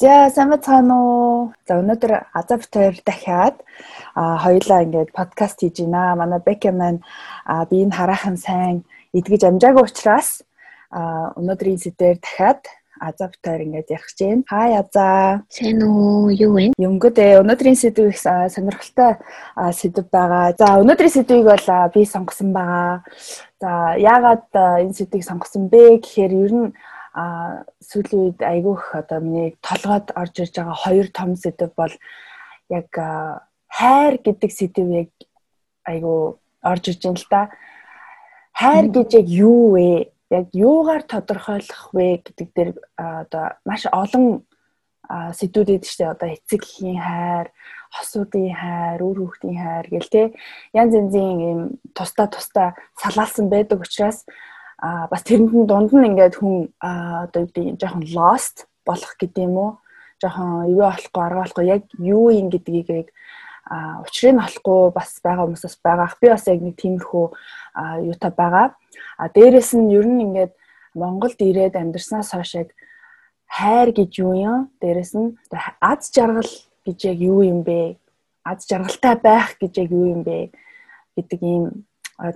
За сайн байна уу? За өнөөдөр Азав тойр дахиад а хоёулаа ингээд подкаст хийж байна. Манай Бека маань би энэ хараахан сайн эдгэж амжаагүй учраас а өнөөдрийн сэдвээр дахиад Азав тойр ингээд ярих гэж байна. Хай Азаа. Сайн уу? Юу вэ? Юмгүдээ өнөөдрийн сэдв их сонирхолтой сэдв байгаа. За өнөөдрийн сэдвийг бол би сонгосон байгаа. За яагаад энэ сэдвийг сонгосон бэ гэхээр ер нь а сүүлийн үед айгүйх одоо миний толгойд орж ирж байгаа хоёр том сэдв бол яг хайр гэдэг сэдв яг айгүй орж иж байна л да. Хайр гэж яг юу вэ? Яг юугаар тодорхойлох вэ гэдэг дээр одоо маш олон сэдвүүд эд штэ одоо эцэг эхийн хайр, хосуудын хайр, үр хүүхдийн хайр гэл те янз янзын юм тусдаа тусдаа салаалсан байдаг учраас а бас тэрэнд дунд нь ингээд хүн одоо юу гэдэг жоохон lost болох гэдэг юм уу жоохон юу болохгүй арга болохгүй яг юу юм гэдгийг а учрыг нь олохгүй бас байгаа хүмүүсээс байгаа. Би бас яг нэг тиймэрхүү юутай байгаа. А дээрэс нь ер нь ингээд Монголд ирээд амьдарснаас хойш яг хайр гэж юу юм? Дээрэс нь аз жаргал гэж яг юу юм бэ? Аз жаргалтай байх гэж яг юу юм бэ? гэдэг ийм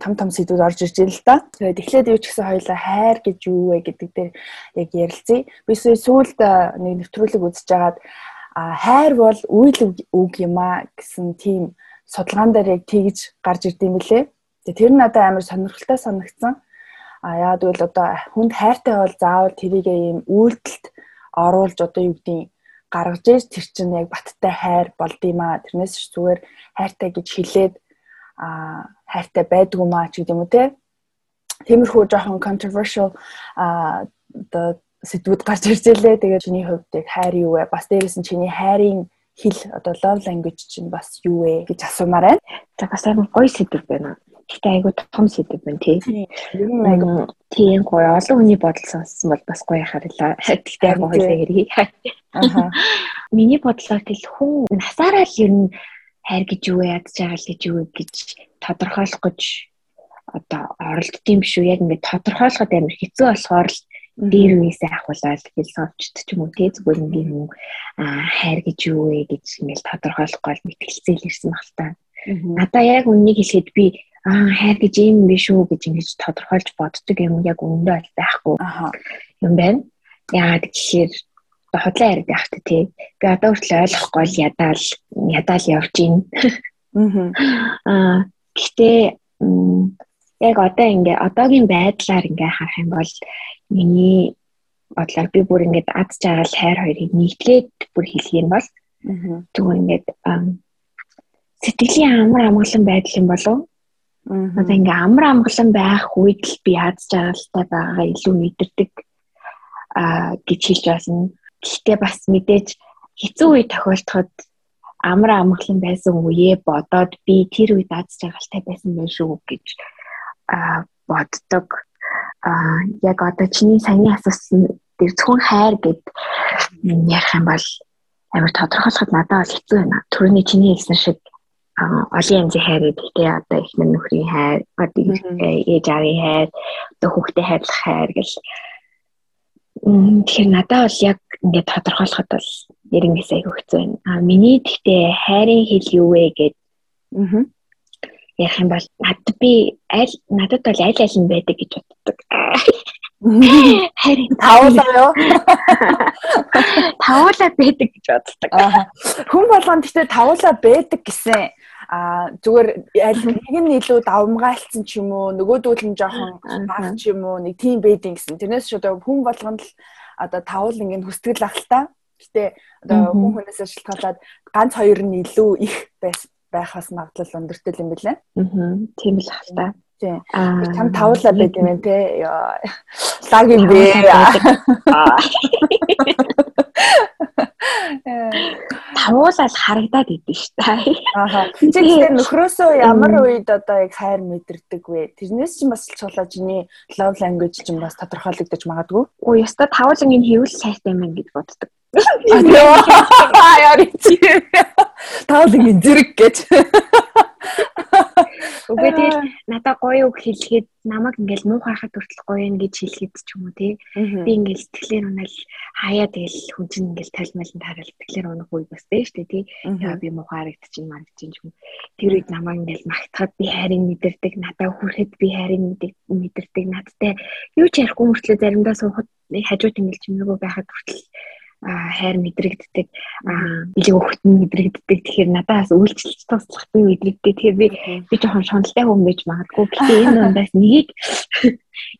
том том сэдвүүд орж ирж байна л да. Тэгээд эхлээд юу ч гэсэн хоёлаа хайр гэж юу вэ гэдэг дээр яг ярилцъя. Би сүүлд нэг нэвтрүүлэг үзэж байгаад хайр бол үйл үг юм а гэсэн тийм судалгаан дээр яг тэгж гарч ирдэм билээ. Тэгээ тэр нь надад амар сонирхолтой санагдсан. А яагаад гэвэл одоо хүнд хайртай бол заавал тэрийг ийм үйлдэлд оруулж одоо юу гэдгийг гаргаж ээж тэр чинь яг баттай хайр болдгиймаа. Тэрнээс зүгээр хайртай гэж хэлээд а хайртай байдгүй маа ч гэдэг юм уу те. Тиймэрхүү жоохон controversial а оо сэдвүүд гарч ирж илээ. Тэгээд чиний хувьд яг хайр юу вэ? Бас дээрээс нь чиний хайрын хэл одоо love language чинь бас юу вэ гэж асуумаар байна. За бас амар гоё сэдв байна. Гэтэ айгу том сэдв байна тий. Ер нь айгу тийм гоё олон хүний бодол сонссон бол бас гоё харилаа. Гэтэ айгу хоёлаа хэрэг. Аха. Миний бодлоор тэл хүн насаараа л ер нь хайр гэж юу вэ, ядж байгаа гэж юу вэ гэж тодорхойлох гэж одоо оролддсон биш үү? Яг ингээд тодорхойлоход амар хэцүү болохоор л дээр үеэсээ ахуулаад философичд ч юм уу тий зүгээр ингээд юм хайр гэж юу вэ гэж ингээд тодорхойлохгүй л мэтгэлцээл ирсэн баг та. Надаа яг үннийг хэлэхэд би аа хайр гэж юм биш үү гэж ингэж тодорхойлж боддог юм яг үнэндээ бол байхгүй юм байна. Яагаад гэхээр худлаа яриад байх та тий. Би одоо хүртэл ойлгохгүй л ядаал ядаал явж гин. Аа гэхдээ яг одоо ингээ одоогийн байдлаар ингээ харах юм бол миний бодлоор би бүр ингээд ад жагаал хайр хоёрыг нийтлээд бүр хэлэх юм бол тэгвэл ингээд сэтгэлийн амар амгалан байдал юм болов Одоо ингээ амар амгалан байх үед л би ад жагаалтай байгаагаа илүү мэдэрдэг а гэж хэлж байна. Гэхдээ бас мэдээж хэцүү үе тохиолдоход амар амгалан байсан үеэ бодоод би тэр үед аз жаргалтай байсан байх шүү гэж а боддог. А яг одоо чиний саяны асуусан тэр зөвхөн хайр гэд ярих юм бол амар тодорхойлоход надад бол хэцүү байна. Төрөний чиний хэлсэн шиг олон янзын хайр гэдэг одоо их нөхрийн хайр, одоо ээж аавын хайр, одоо хүүхдээ хайрлах хайр гэл Тэгэхээр надад бол яг ингээд тодорхойлоход бол нэрнээс айгүй хэцүү байна. А миний тэгтээ хайрын хэл юу вэ гэд аа ярих юм бол надад би аль надад бол аль аль нь байдаг гэж боддог. Харин тавуулаа юу? Тавуулаа байдаг гэж боддог. Хүн болгонд гэхдээ тавуулаа байдаг гэсэн а зүгээр аль нэг нь илүү давмгаалцсан ч юм уу нөгөөдүүл нь жоохон баг ч юм уу нэг тийм байдیں۔ гэсэн. Тэрнээс ч одоо хүн болгонд л одоо тавуул ингэ хүстгэл ах л та. Гэтэ одоо хүн хүнээс шалтгаалаад ганц хоёр нь илүү их байхаас магадлал өндөртэй юм билээ. Аа тийм л ах та. Тийм. Чам тавуулаа байд юм те. Лаг юм бэ. Тавуулал харагдаад идэв ш та. Ааха. Тэгэхээр нөхрөөсөө ямар үед одоо яг хайр мэдэрдэг вэ? Тэрнээс чинь бас цулаа чиний love language чинь бас тодорхойлогдож магадгүй. Өө яста тавуулангийн хэвэл сайтай юм гэж боддог. Яа чи. Тавуулангийн зэрэг гэж. Үгүй тэгэл надаа гоё үг хэлгээд намайг ингээл муу харахад хүртэл гоё юм гэж хэлэхэд ч юм уу тий. Би ингээл сэтгэлээр унаал хаяа тэгэл хүн чинь ингээл талмайлан тарал тэгэхээр унах үе бас дээ штэ тий. Яа би муу харагдчихин марагдчихин юм. Тэр үед намайг ингээл магтахад би хайрыг мэдэрдэг, надаа хүрэхэд би хайрыг мэдэрдэг, надтай юу ч ярихгүй мөртлөө заримдаа суухад хажууд ингээл чимээгүй байхад хүртэл хайр мэдрэгддэг. Өгөхт нь мэдрэгддэг. Тэгэхээр надаас үйлчлэж туслах би мэдрэгддэг тэгэхээр би би жоохон шуналтай хүн байж магадгүй. Гэхдээ энэ дундаас нэгийг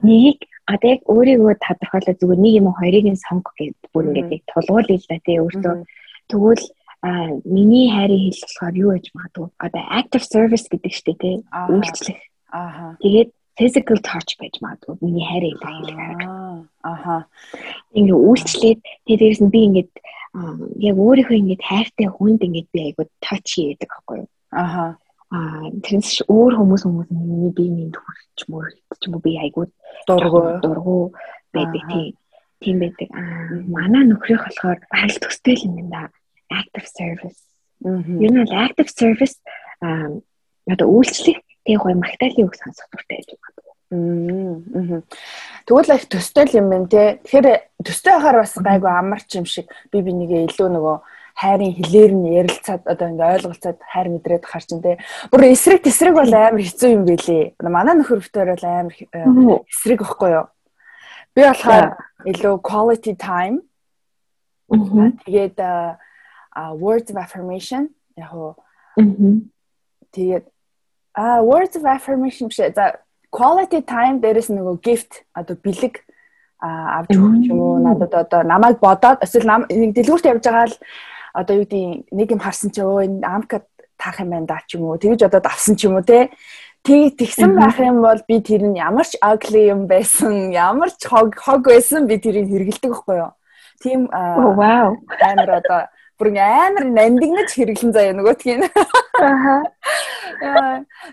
нэгийг одоо яг өөрийгөө тодорхойлоо. Зүгээр нэг юм хоёрыг нь сонго гэд бүр ингээд тулгуурлая л да тий. Өөртөө тэгвэл миний хайрыг хэлэх болохоор юу гэж магадгүй? Одоо active service гэдэг штэ тий. Үйлчлэх. Аа тэгээд physical touch байж магадгүй миний хайраа илэрхийлэх арга. Аха. Ингээ үйлчлээд тэгээ дээрэс нь би ингээд яг өөрийнхөө ингээд хайртай хүнд ингээд би айгуу touch хийдэг аахгүй юу. Аха. Аа тэрнээс өөр хүмүүс хүмүүс миний би минь төрч мөр ч юм уу би айгуу дургу дургу байдаг тийм тийм байдаг. Аа манай нөхрийнх болохоор аль төстэй юм байна да. Active service. Ер нь active service аа одоо үйлчлэх Тэгээ гоё магтаалын үг сонсох дуртай байж магадгүй. Тэгвэл их төстэй юм байна те. Тэгэхээр төстэй байхаар бас гайгүй амарч юм шиг би бинийгээ илүү нөгөө хайрын хилээр нь ярилцаад одоо ингээ ойлголцоод хайр мэдрээд хар чин те. Бүр эсрэг тесрэг бол амар хэцүү юм байлээ. Манай нөхөр өвтөр бол амар э, эсрэг байхгүй юу? Би болохоор илүү quality time. Тэгээд words of affirmation яг уу тэгээд А words of affirmation биш. За quality time дээрээс нөгөө gift одоо бэлэг авч өгч юм уу? Надад одоо намайг бодоод эсвэл нэг дэлгүүрт явж байгаа л одоо юу гэдэг нэг юм харсан чи өө энэ амкад таах юм байна да ч юм уу? Тэгж одоо авсан ч юм уу те? Тэг тэгсэн байх юм бол би тэр нь ямар ч ugly юм байсан, ямар ч хог хог байсан би тэрийг хэрэгэлдэг байхгүй юу. Тийм амар одоо бүр амар нандинаж хэрэглэн заяа нөгөөтгий. Аха.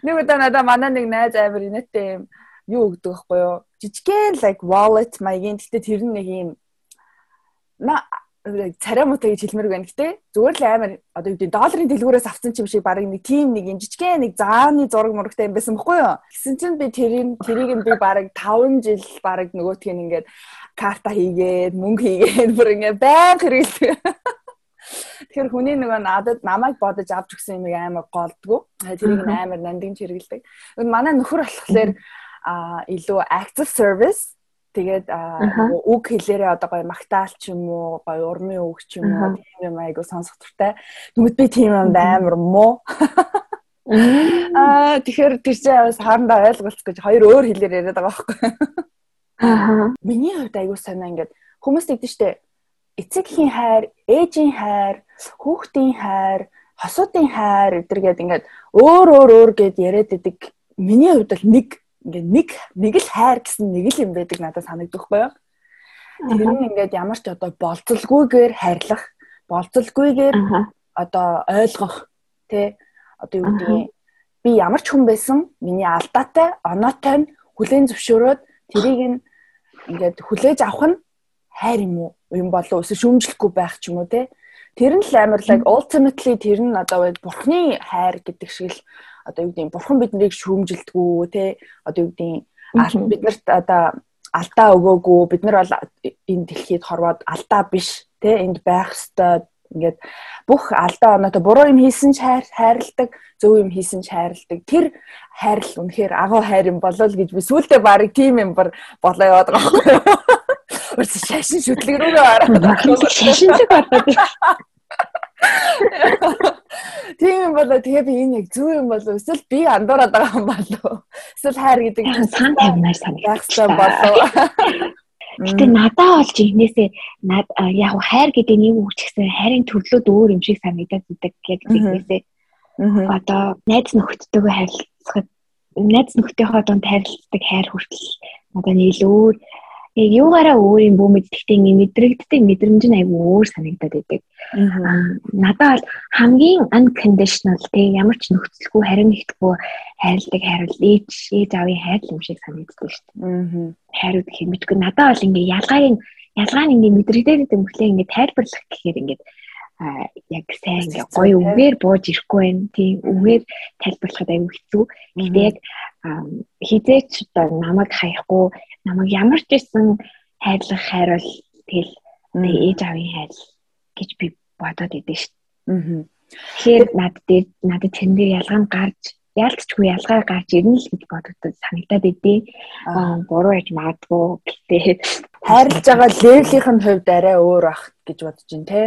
Нэг удаа надаа манай нэг найз амар инээдтэй юм юу өгдөг байхгүй юу? Жижигхэн like wallet маягийн гэхдээ тэр нэг юм на царай муутай гэж хэлмээр байна гэхдээ зүгээр л амар одоо юу гэдэг долларын дэлгүүрээс авсан юм шиг баг нэг тим нэг юм жижигхэн нэг зааны зураг мурагтай юм байсан бохгүй юу. Гэсэн чинь би тэрийг тэрийг нь би баг 5 жил баг нөгөөтг нь ингээд карта хийгээд мөнгө хийгээд бүр ингээд баян хэрэглэдэг. Тэгэхээр хүний нөгөө надад намайг бодож авч өгсөн юм амар голдгоо. Тэрийг амар нандин чиргэлдэг. Манай нөхөр болохоор а илүү active service тэгээд үг хэлээрээ одоо гоё магтаал ч юм уу гоё урмын үг ч юм уу тийм юм айгу сонсох туртай. Тэгмэд би тийм юм амар муу. Аа тэгэхээр тэр чинь бас хаандаа ойлголцох гэж хоёр өөр хэлээр яриад байгаа байхгүй. Аа. Миний хувьд айгу санаа ингээд хүмүүс тэгдэж штэ эцэгхийн хайр, ээжийн хайр, хүүхдийн хайр, хосуудын хайр эдэргээд ингээд өөр өөр өөр гэд яриад идэг. Миний хувьд бол нэг ингээд нэг нэг л хайр гэсэн нэг л юм байдаг надад санагдах байхгүй юу? Тэр нь ингээд ямар ч одоо болцолгүйгээр хайрлах, болцолгүйгээр одоо ойлгох тий одоо юу гэдгийг би ямар ч хүн байсан миний алдаатай оноотой нь хүлээн зөвшөөрөөд тэрийг нь ингээд хүлээж авах нь хайр юм уу юм болов эсвэл шүүмжлэхгүй байх ч юм уу те? Тэр нь л амар like ultimately тэр нь одоо бурхны хайр гэдэг шиг л одоо юу гэдэг бурхан биднийг шүүмжилдэггүй те? Одоо юу гэдэг биднэрт одоо алдаа өгөөгүй бид нар бол энэ дэлхийд хорвоод алдаа биш те? Энд байх ёстой. Ингээд бүх алдаа оноотой буруу юм хийсэн ч хайрладаг зөв юм хийсэн ч хайрладаг. Тэр хайрл үнэхээр агуу хайр юм болол гэж би сүултээ барыг тийм юм болоо яваад байгаа байхгүй Урс шашин шүтлэг рүүгээ ороод шашин шиг болоод. Тийм юм болоо тэгээ би энэ яг зөв юм болоо эсвэл би андуураад байгаа юм болоо. Эсвэл хайр гэдэг сан тавнаар санагдсан болоо. Гэтэ надаа олж инээсээ над яг хайр гэдэг нэг үг ч гэсэн хайрын төрлүүд өөр юм шиг санагдаад байдаг яг тэгнээсээ. Одоо найз нөхдөдөө харилцахад найз нөхдөийнхөө дунд харилцдаг хайр хүртэл надад нэг л өөр яг юугаараа өөр юм бүү мэддэхтэй ингэ мэдрэгддэг мэдрэмж нь айгүй өөр санагдаад байдаг. Надад бол хамгийн unconditional тэг ямар ч нөхцөлгүй харин нэгтгүй хайрладаг хайрл ээж ээж аавын хайр юм шиг санагддаг шүү дээ. Хайрууд гэх мэдгүй надад бол ингэ ялгааг ялгаа нь ингэ мэдрэгдээд байдаг мөрлөө ингэ тайлбарлах гэхээр ингэ а яг сайн ингээ гоё үгээр бууж ирэхгүй байна. Тийм үгээр тайлбарлахад аюу хэцүү. Гэхдээ яг хизээч одоо намайг хаяхгүй намайг ямар ч байсан хайрлах хайрвал тэгэл ээж аавын хайр гэж би бодоод идэв шүү дээ. Тэгэхээр над дээр надад тэн дээр ялгаа гарч яалтчгүй ялгаа гарч ирнэ л гэж бодогдод санагдаад идэв. Аа буруу яж магадгүй гэтээ хайрлаж байгаа левлийн хувьд арай өөр ах гэж бодож байна те.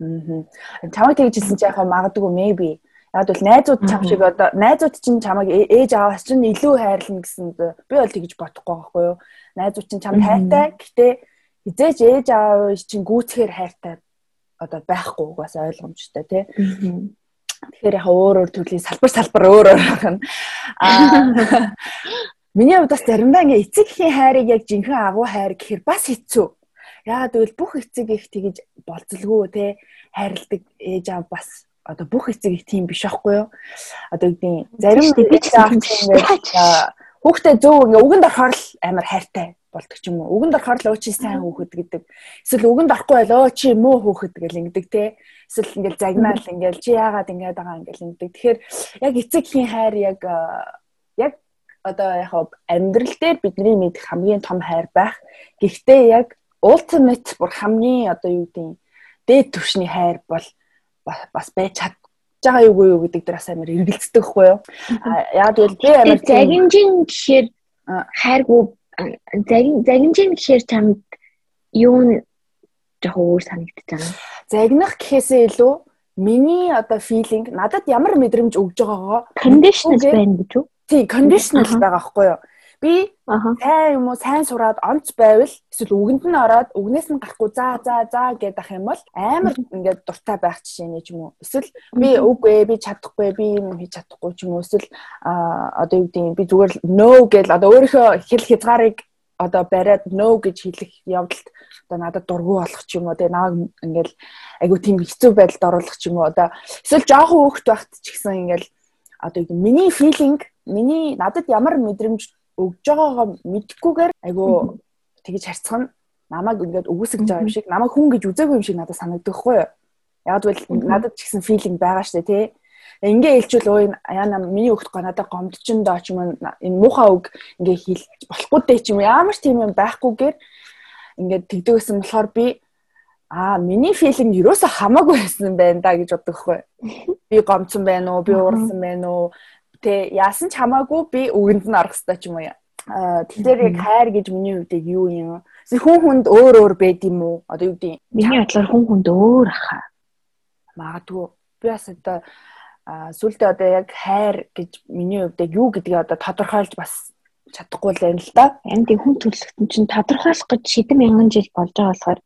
Аа. Чамайг тэгжсэн чи яг магадгүй maybe Яг бол найзууд чам шиг одоо найзууд чинь чамайг ээж аваас чинь илүү хайрлна гэсэн би бол тэгж бодохгүй байхгүй юу. Найзууд чинь чамд хайртай. Гэтэ хизээч ээж аав чинь гүцхээр хайртай одоо байхгүй бас ойлгомжтой тий. Тэгэхээр яг өөр өөр төрлийн салбар салбар өөр өөр байна. Аа Миний хувьд бас заримдаа ингээ эцэг эхийн хайрыг яг жинхэнэ агуу хайр гэхээр бас хэцүү. Яагаад гэвэл бүх эцэг их тэгж болцолгүй те хайрладаг ээж аав бас одоо бүх эцэг их тийм биш аахгүй юу? Одоо үгдийн зарим аав ингээ хүүхдээ зөв ингээ үгэнд орохоор л амар хайртай болдог ч юм уу. Үгэнд орохоор л өө чи сайн хүүхэд гэдэг. Эсвэл үгэнд орохгүй бол өө чи муу хүүхэд гэл ингэдэг те. Эсвэл ингээл загнаал ингээл чи яагаад ингээд байгаа ингээл ингэдэг. Тэгэхээр яг эцэг хийн хайр яг яг одоо яг амьдрал дээр бидний мэдэх хамгийн том хайр байх. Гэхдээ яг ultimate бүр хамгийн одоо юу гэдэг дээд түвшний хайр бол бас байж чад байгаа юу юу гэдэг дээр бас амар эргэлздэг хгүй юу. Яг л би амар загинжин гэхээр хайргүй загин загинжин гэхээр чамд юу жоо өөр санагдаж байна. Загнах гэхээсээ илүү миний одоо feeling надад ямар мэдрэмж өгж байгаагаа conditional байна гэж үү? Тий, conditional байгаа байхгүй юу? Би сайн юм уу сайн сураад онц байвал эсвэл үгэнд нь ороод үгнээс нь гарахгүй за за за гэдэх юм бол амар ингээд дуртай байх жишээ нэ ч юм уу. Эсвэл би үгүй би чадахгүй би юм хийж чадахгүй ч юм уу. Эсвэл одоо юу гэдэг би зүгээр no гэл одоо өөрийнхөө хэл хязгаарыг одоо бариад no гэж хэлэх явдалд одоо надад дургу болох ч юм уу. Тэгээ намайг ингээл айгу тийм хэцүү байдалд оруулах ч юм уу. Одоо эсвэл жоохон хөөхт багт ч гэсэн ингээл одоо миний feeling миний надад ямар мэдрэмж өгж байгаагаа мэдхгүйгээр айгу тэгж харьцах нь намайг ингээд өгөөсөж байгаа юм шиг намайг хүн гэж үзээгүй юм шиг надад санагддаг хгүй юу. Яг бол надад ч гэсэн филинг байгаа штэ тий. Ингээ хэлчихвэл өө яана миний өгт надад гомдчин доо ч юм энэ муухай үг ингээ хэл болохгүй дээ ч юм ямар ч тийм юм байхгүйгээр ингээд тэгдэгсэн болохоор би аа миний филинг юусоо хамаагүй байсан байна да гэж боддог хгүй. Би гомцсон байна уу? Би уурсан байна уу? Тэ яасан ч хамаагүй би үгэнд нь орох хэрэгтэй ч юм уу. Тэгэхээр яг хайр гэж миний хувьд юу юм? Хүн хүнд өөр өөр байд юм уу? Одоо юу гэдэг юм? Миний бодлоор хүн хүнд өөр ахаа. Магадгүй. Би бас одоо сүултээ одоо яг хайр гэж миний хувьд яг юу гэдгийг одоо тодорхойлж бас чадахгүй л байна л да. Харин тийм хүн төрөлхтөн чинь тодорхойлох гэж шидэм мянган жил болж байгаа болохоор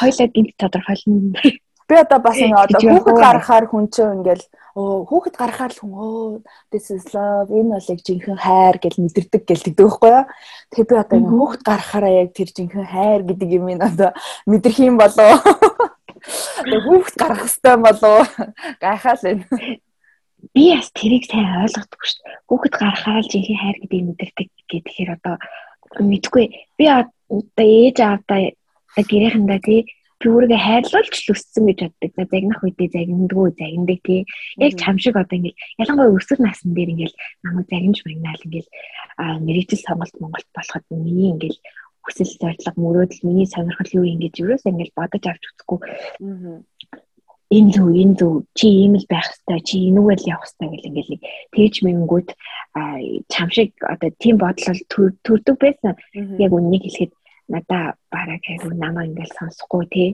хоёлаа гинт тодорхойлно. Би одоо бас ингэ одоо хүүхэд гаргахаар хүн чинь ингээл оо хүүхэд гаргахаар л хүн оо this is love энэ бол яг жинхэнэ хайр гэж мэдэрдэг гэлдэг байхгүй юу. Тэгээ би одоо ингэ хүүхэд гаргахаараа яг тэр жинхэнэ хайр гэдэг юм ин одоо мэдэрх юм болоо. Тэгээ хүүхэд гаргах хэрэгтэй болоо. Гайхаал байна. Би бас тэрийг сайн ойлгохгүй шүү дээ. Хүүхэд гаргахаар л жинхэнэ хайр гэдгийг мэдэрдэг гэхээр одоо мэдгүй би одоо ээж аавдаа гэрээхэндээ тий өөрийгөө хайрлуулж л өссөн гэж боддог. Загнах үедээ загиндгүй загиндаг тий. Яг чам шиг одоо ингээл ялангуяа өсвөр насны дээр ингээл намайг загинж магнаал ингээл мэрэгжил сонголт Монголд болоход миний ингээл хүсэл зорилго мөрөөдөл миний сонирхол юу юм гэж юурээс ингээл бодож авч үзэхгүй. Энэ зөв энэ зөв чи ийм л байх хэвээр чи энүүгээр л явах хэвээр гэл ингээл тэгж мэнгүүд чам шиг одоо тийм бодол төрдөг байсан. Яг үннийг хэлэхэд надаа бараг хайгуу намаа ингээл сонсохгүй те.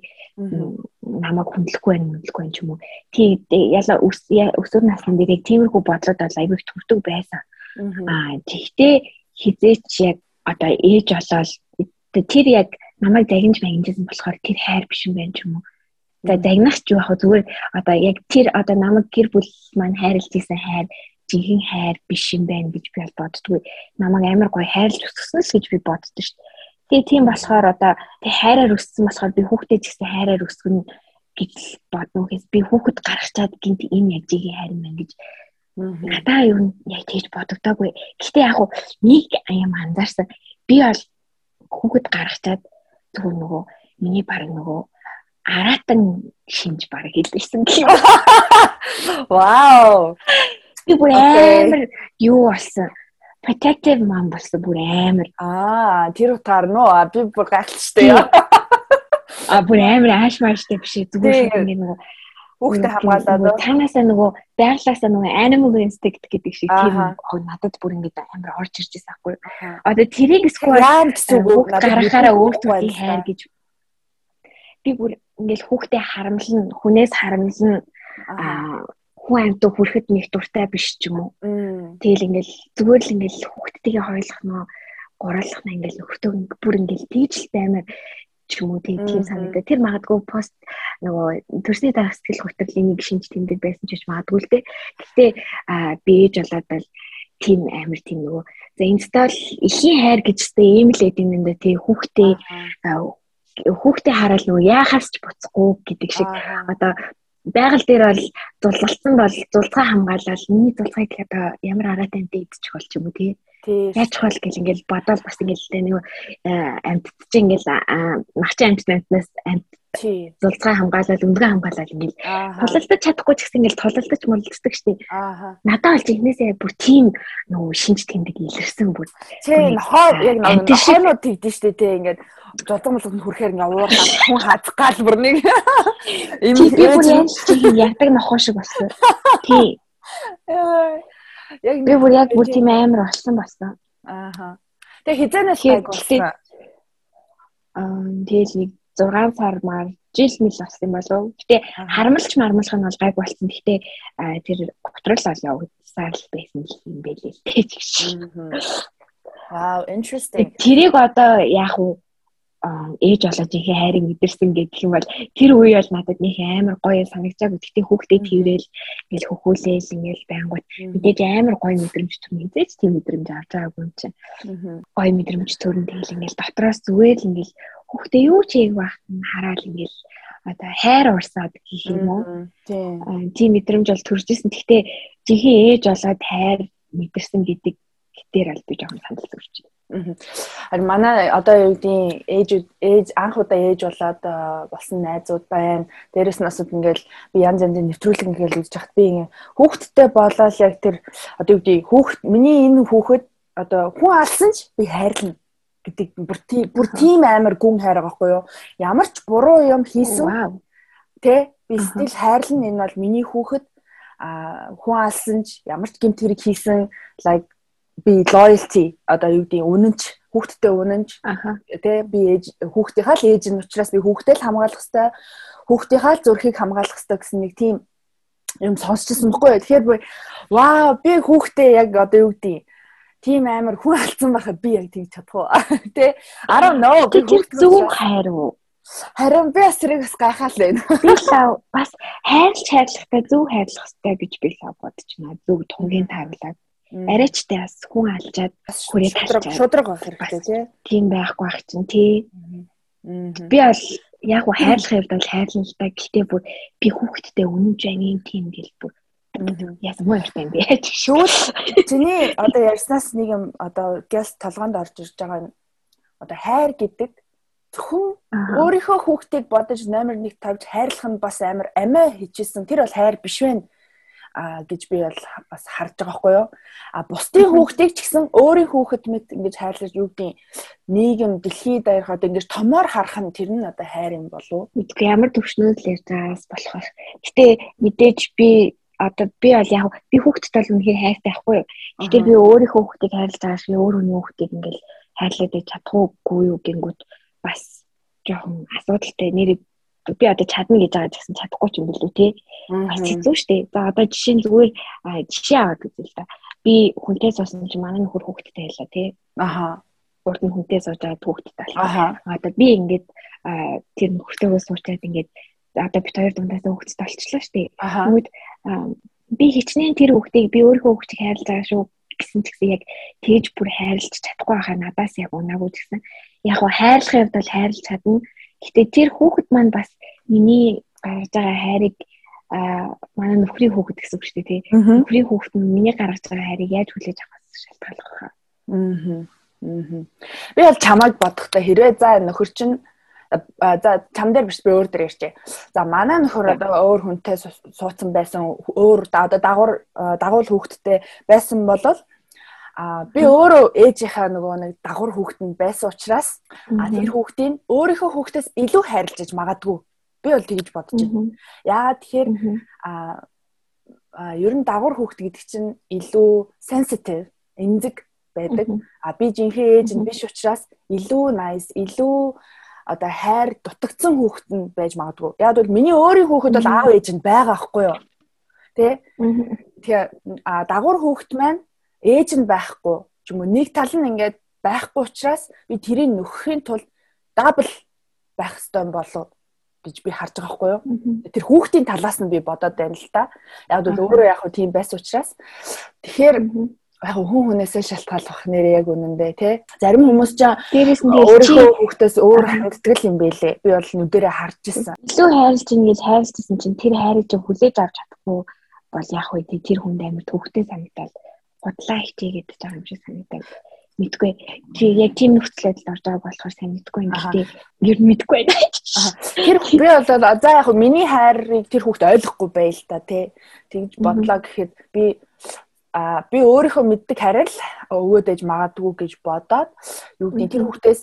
Намайг хүндлэхгүй байх хүндлэхгүй байх ч юм уу. Тий яла өсвөр насны дээр яг тиймэрхүү бодлоод бол аягүй төрдөг байсан. Аа тэгтээ хизээч яг одоо ээж болоод тэр яг намайг загинж магинжсэн болохоор тэр хайр биш юм байна ч юм уу. За загнах ч яг зүгээр одоо яг тэр одоо намайг гэр бүл маань хайрлж исэн хайр жинхэнэ хайр биш юм байна гэж би бол боддгоо. Намайг амар гоё хайрлж өсгсөн л гэж би боддоо шүү дээ Тэгээ тийм болохоор одоо тэг хайраар өссөн болохоор би хүүхдээ ч гэсэн хайраар өсгөн гэж бодно гэхээс би хүүхэд гаргачаад гинт энэ яг жигийн хайр мэн гэж надаа юу яг тэгж бодогдоогүй. Гэхдээ яг хуу нэг юм анзаарсан. Би бол хүүхэд гаргачаад зөвхөн нөгөө миний баг нөгөө аратан шинж баг хэлсэн гэх юм. Вау. Би бүр амар юу болсон. Protective mom болсон бүр амар. Аа, тэр утгаар нөө? Би бүр гайхалтай яа. А бүр амар ааш мааштай биш зүгээр нэг нэг хүүхдээ хамгаалаад танаасаа нөгөө байглаасаа нөгөө animal instinct гэдэг шиг тийм надад бүр ингээд амар орж ирж байсан байхгүй. Одоо тэрийг эсвэл гэсэн үг гаргахаараа өөртөө хайр гэж. Би бүр ингээд хүүхдээ харамлна, хүнээс харамлна. Аа хүн амьтаа хүрэхэд нэг дуртай биш ч юм уу. Тэгэл ингээл зүгээр л ингээл хүүхдтэйгээ хойлох нөө гурлах нь ингээл нөхөртөө бүр ингээл тийжлтэй амар ч юм уу тийм санагдаа. Тэр магадгүй пост нөгөө төрсний дараах сэтгэл хөдлөлийн нэг шинж тэмдэг байсан ч гэж магадгүй л дээ. Гэтэ би ээж болоод бол тийм амар тийм нөгөө за инстал ихийн хайр гэж тест ийм л эд юм даа тий хүүхдээ хүүхдээ хараад нөгөө яахаас ч буцахгүй гэдэг шиг. Одоо байгаль дээр бол зулгалсан бол зулцгаа хамгаалал миний зулцгааг одоо ямар араатай амт идчих бол ч юм уу тий. Яаж хол гэл ингээл бодоод бас ингээл нэг амтд чи ингээл нахчин амт амтнаас амт зулцгаа хамгаалал өндгөө хамгаалал ингээл тулалдаж чадахгүй ч гэсэн ингээл тулалдаж мулддаг штеп. Надад бол ихнээсээ бүр тийм нөгөө шинж тэмдэг илэрсэн бүр. Тий хоо яг нэг хоонууд тэгдэж штеп тий ингээд жолон болгонд хүрэхээр ингээ уурхаа хүн хазах гал бүр нэг юм би бүр яаж чи ятаг нохоо шиг болсон. Тий. Яг би бүр яг бүр тийм амар болсон болсон. Ааха. Тэгээ хизэнээс гайг болсон. Аа тэгэл нэг 6 сар маар жил мэл болсон юм болов. Гэтэ харамлч мармалх нь бол гайг болсон. Гэтэ тэр готрол ол явагдсаар л байсан юм байлээ. Тэг чи. Wow, interesting. Тэрийг одоо яах вэ? Ээж ихе хайрыг мэдэрсэн гэдэг юм бол тэр үе бол надад нэг амар гоё санагцааг гэхдээ хүүхдээ тэрэл ингээл хөхүүлээл ингээл байнгут. Мэдээж амар гоё мэдрэмж төрн хизээч тийм мэдрэмж авч байгаагүй юм чинь гоё мэдрэмж төрн тэгэл ингээл дотроос зүгээр л ингээл хүүхдээ юу ч хийх байх нь хараал ингээл одоо хайр урсаад гэх юм уу? Тийм мэдрэмж бол төрж исэн. Гэхдээ жинхэнэ ээж болоод хайр мэдэрсэн гэдэг дээр аль би жоохон сандал зүрч байна Харин манай одоо юу гэдгийг ээж ээж анх удаа ээж болоод болсон найзууд байна. Дээрэс нь бас ингээл би янз янзын нэвтрүүлэг ингээл үзэж хат би ингээ хүүхдтэй болоод яг тэр одоо юу гэдгийг хүүхд миний энэ хүүхэд одоо хүн алсан ч би хайрлна гэдэг бүр тийм бүр тийм амар гүн хайр байхгүй юу? Ямар ч буруу юм хийсэн. Тэ би стил хайрлна энэ бол миний хүүхэд а хүн алсан ч ямар ч гэмт хэрэг хийсэн like би loyalty одоо юу гэдэг үнэнч хүүхдтэй үнэнч. Тий би ээж хүүхдийнхаа л ээж нь учраас би хүүхдээ л хамгаалах хэрэгтэй хүүхдийнхаа л зүрхийг хамгаалах хэрэгтэй гэсэн нэг тийм юм сонсчихсан байхгүй тэгэхээр би вау би хүүхдээ яг одоо юу гэдэг тийм амар хүн алдсан байхад би яг тэгж чадах уу? Тий I don't know би хүүхдээ зөв хайр уу? Харин би бас тэрийг бас гайхаал байна. Би л бас хайрлах хайрлахтай зөв хайрлах хэрэгтэй гэж би л бодож байна. Зөв тунгийн тааглаад арайчтай бас хүн алжаад хүрээ талчаад шудраг байх хэрэгтэй тий. Тийм байхгүй ах чинь тий. Би бол яг уу хайрлах хэвд бол хайрлан л да. Гэхдээ бүр би хүүхдтэй үнэн жагийн тийм гэл бүр яасан муу ярьтай юм бэ? Шүүд чиний одоо ярьснаас нэг юм одоо гест толгоонд орж ирж байгаа одоо хайр гэдэг зөвхөн өөрийнхөө хүүхдийг бодож номер 1 тавьж хайрлах нь бас амар амиа хийжсэн. Тэр бол хайр биш вэ? Гэж би бол бас харж байгаа байхгүй юу. А бусдын хүүхдийг ч гэсэн өөрийн хүүхэд мэт ингэж хайрлаж юу гэдэг нийгэм дэлхийд даяархад ингэж томоор харах нь тэр нь одоо хайр юм болов. Мэдгүй ямар төвшнүүд л ярьж байгаас болох. Гэтэ мэдээж би одоо би бол яг би хүүхдтэй бол үнэхээр хайртай байхгүй юу. Гэтэ би өөрийнхөө хүүхдийг хайрлаж байгаа шиг өөр хүний хүүхдийг ингээл хайрлаад чадахгүй юу гингүүт бас жоохон асуудалтай нэр би одоо чадна гэж байгаа гэсэн чадахгүй ч юм билүү те. Бас хэцүү шттэ. За одоо жишээ нь зүгээр жишээ аваад үзье л да. Би хүнтэй суусан чинь манай нөхөр хүүхэдтэй байлаа те. Аха. Урд нь хүнтэй сууж байгаа хүүхэдтэй байлаа. Одоо би ингээд тэр нөхөртэйгөө суучаад ингээд одоо бит хоёр дундаас хүүхэдтэй болчихлоо шттэ. Тэгмэд би хичнээн тэр хүүхдийг би өөрөө хүүхдийг хайрлаж байгаа шүү гэсэн ч гэсэн яг тэгж бүр хайрлаж чадахгүй байхаа надаас яг унаагүй гэсэн. Яг хайрлахын хувьд бол хайрлаж чадна Гэтэ тэр хүүхэд маань бас миний гаргаж байгаа хайрыг а манай нөхрийн хүүхэд гэсэн үг шүү дээ тий. Нөхрийн хүүхэд нь миний гаргаж байгаа хайрыг яаж хүлээж авах шалтгааллах хаа. Аа. Аа. Би бол чамайг бодохдоо хэрвээ за нөхөр чинь за чам дээр биш би өөр дээр ярьчээ. За манай нөхөр одоо өөр хүнтэй суудсан байсан өөр одоо дагуур дагуул хүүхэдтэй байсан болол А би өөрөө ээжийнхаа нөгөө нэг дагвар хүүхэд нь байсан учраас а тэр хүүхдийн өөрийнхөө хүүхдээс илүү хайрлаж иж магадгүй. Би бол тэгж бодож байна. Яагаад тэгэхээр а ер нь дагвар хүүхэд гэдэг чинь илүү sensitive, эмзэг байдаг. А би жинхэнэ ээж нь биш учраас илүү nice, илүү одоо хайр дутагдсан хүүхэд нь байж магадгүй. Яг бол миний өөрийн хүүхэд бол аав ээж нь байгаа хгүй юу? Тэ? Тэгэхээр а дагвар хүүхэд маань ээж нь байхгүй ч юм уу нэг тал нь ингээд байхгүй учраас би тэрийг нөхөхийн тулд дабл байх ёстой болов гэж би харж байгаа хгүй юу. Тэр хүүхдийн талаас нь би бодоод байна л да. Яг бол өөрөө яг тийм байсан учраас тэгэхээр яг хүн хүнээсээ шалтгааллах нэр яг үнэндээ тий. Зарим хүмүүс ч дээрээс нь өөрийнхөө хүүхдээс өөр харагддаг юм байлээ. Би бол нүдэрээ харж ирсэн. Илүү хайрлж ингэж хайрлажсэн чинь тэр хайрыг хүлээж авч чадахгүй бол яг үе тэр хүнд амар төвхтэй санагдал бодлоо хичээгээд байгаа юм шиг санагдав. Мэдгүй. Чи яг тийм нөхцөлөд орж байгаа болохоор сайн мэдгүй юм гэхдээ ер нь мэдгүй байна. Тэр би бол за яг миний хайрыг тэр хүүхд ойлгохгүй байл та тий. Тэгж бодлоо гэхэд би а би өөрийнхөө мэддэг харил өгөөд ээж магадгүй гэж бодоод юу гэдэг тэр хүүхдээс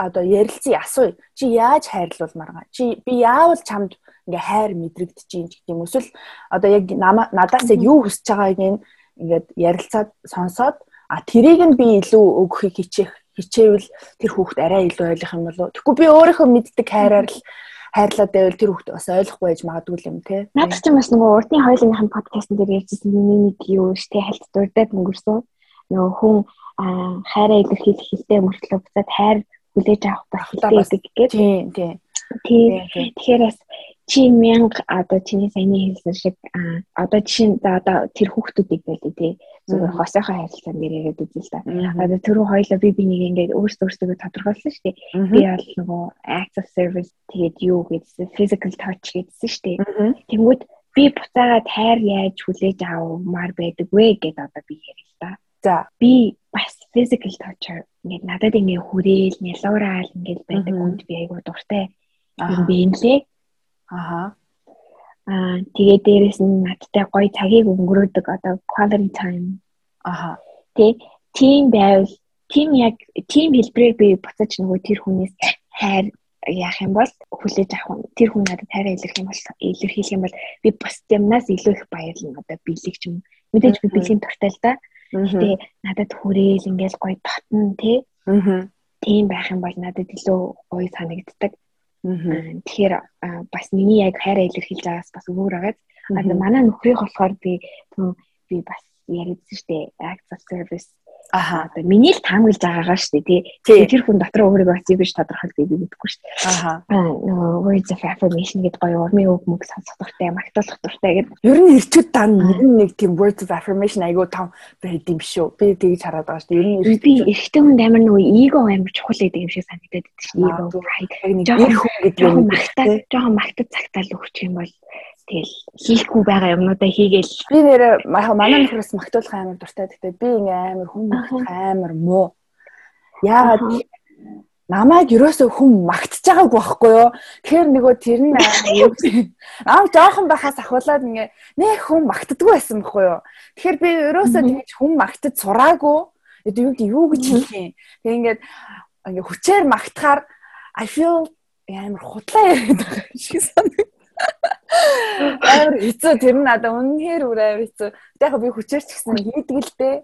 одоо ярилцъя асууя. Чи яаж хайрлуулмаар га? Чи би яавал чамд ингээ хайр мэдрэгдэж юм гэх юм эсвэл одоо яг надаас яг юу хүсэж байгааг нь ингээд ярилцаад сонсоод а тэрийг нь би илүү өгөхийг хичээх хичээвэл тэр хүүхд арай илүү ойлгох юм болов. Тэгэхгүй би өөрийнхөө мэддэг хайраар л хайрлаад байвал тэр хүүхд бас ойлгохгүй байж магадгүй юм те. Надад ч юм бас нөгөө урдын хоёулынхын подкастн дээр ярьжсэн нэг юу штэ хальт дурдаад өнгөрсөн. Нөгөө хүн хайраа илэрхийлэх хэлтэй мөртлөө буцаад хайр хүлээж авах байх хэрэгтэй гэдэг. Тийм тийм. Тэгэхээр бас чи мянга одоо чиний саяны хэлсэн шиг одоо жишээ нь одоо тэр хүүхдүүдийг байлээ тий зөвхөн хосойхоо харилцаан дээр яриад үзье л та. Одоо түрүү хоёлоо би бинийг ингээд өөрсдөө өөрсдөө тодорхойлсон шүү дээ. Би бол нөгөө acts of service тэгээд юу гэсэн physical touch гэсэн шүү дээ. Тэнгүүд би буцаагаад хайр яаж хүлээж авмаар байдаг вэ гэдээ одоо би ярил та. За би бас physical touch ингээд надад ингээд хүрээл, нялуурал ингээд байдаг хүнд би айгуу дуртай юм би юм лээ. Аа. Аа тэгээ дээрэс нь надтай гоё цагийг өнгөрөөдөг одоо quality time. Аа. Тэ тийм байвал тийм яг тийм хэлбэрээр би буцаж нөгөө тэр хүнээс хайр яах юм бол хүлээж авах тэр хүн надад хайраа илэрх юм бол илэрхийлэх юм бол би бус юмнаас илүү их баярлна одоо биелэг ч юм. Мэдээж би биелийн туртай л да. Гэтээ надад хүрээл ингээл гоё дотн тий тийм байх юм бол надад илүү гоё санагддаг Тэгэхээр бас миний яг хайраа илэрхийлж байгаас бас өөр агаад а манай нөхрийнх болохоор би би бас яриадсан шүү дээ acts of service Аха. Одоо миний л таамаглаж байгаагаа шүү дээ тий. Тэр хүн дотор өөрийгөө очив биш тодорхойлж би мэдэхгүй шүү дээ. Аха. Нөгөө words of affirmation гэдэг гоё урмын үг мөг сонсох дуртай, магтуулах дуртай гэдэг. Ер нь ирчүүд дан нэг нэг тийм words of affirmation айгуу том байд юм шүү. Би тэгж хараад байгаа шүү дээ. Ер нь би эрэгтэй хүнд амар нөгөө эго амар чухал гэдэг юм шиг санагдаад байдаг шүү. Эго pride. Жохон хүн гэдэг юм. Магтаа, жохон магтад цагтаал өгч юм бол тэгэл хийхгүй байгаа юмнуудаа хийгээл. Би нэр манай нөхрөөс магтуулах амар дуртай. Гэхдээ би ингээ амар хүн магтах амар муу. Яагаад намайг юусоо хүн магтж байгаагүй байхгүй юу? Тэгэхээр нөгөө тэр нь аа жоохон байхаас ахуулаад ингээ нэх хүн магтдаггүй байсан байхгүй юу? Тэгэхээр би юусоо тэгж хүн магтаж сураагүй. Юу юу гэж хэлэх юм? Тэг ингээд ингээ хүчээр магтахаар I feel амар худлаа яриад байгаа шиг санагдав Амар хэцүү тэр нь надад үнэхээр үр амар хэцүү. Яг би хүчээрч гэсэн хийдэг л дээ.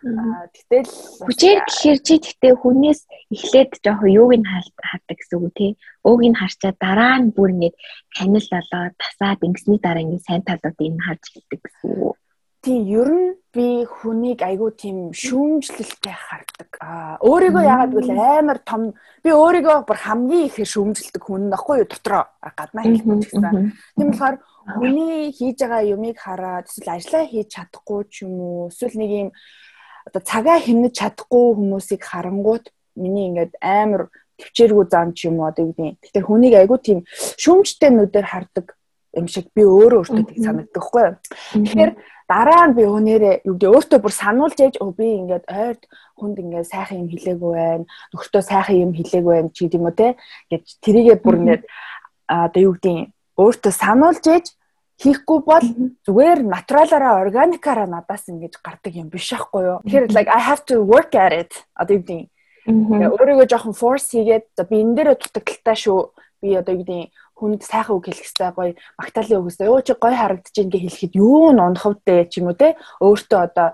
Аа гэтэл хүчээр гэхэр чи тэгтээ хүнээс эхлээд жоох юуг нь хаадаг гэсэн үг тий. Ууг нь харчаад дараа нь бүр ингэ танил болоод тасаад ингэсний дараа ингэ сайн талуудыг нь харж эхэлдэг гэсэн үг. Тийм ер нь би хүнийг айгүй тийм шүүмжлэлтэй хардаг. Аа өөрийгөө яагаад гэвэл амар том би өөрийгөө бүр хамгийн их шүүмжилдэг хүн нөхгүй юу дотроо гаднаа хэлэх гэсэн. Тийм болохоор хүний хийж байгаа юмыг хараад эсвэл ажиллаа хийж чадахгүй ч юм уу эсвэл нэг юм одоо цагаа хэмнэж чадахгүй хүмүүсийг харангуут миний ингээд амар төвчээргүй зам ч юм уу гэдэг. Тэгэхээр хүнийг айгүй тийм шүүмжтэй нүдээр хардаг юм шиг би өөрөө өөртөө тийг санагддаг хгүй. Тэгэхээр дараа нь би өнөөрэ юу гэдэг өөртөө бүр сануулж яж өө би ингээд ойрд хүнд ингээд сайхан юм хэлээгүй байна. Нөхөртөө сайхан юм хэлээгүй байна ч гэдэм үү те. Ингээд тэрийгээ бүр ингээд одоо юу гэдэг өөртөө сануулж яж хийхгүй бол зүгээр натуралаараа органикаараа надаас ингэж гардаг юм биш байхгүй юу. Тэгэхээр like I have to work at it. Одоо юу гэдэг өөрийгөө жоохон force хийгээд би энэ дээрээ дутагдaltaа шүү. Би одоо юу гэдэг хүнд сайхан үг хэлэх хэрэгтэй гоё магтаалын үг хэрэгтэй. Юу чи гоё харагдаж ин гэ хэлэхэд юу н унахв дээ ч юм уу те. Өөртөө одоо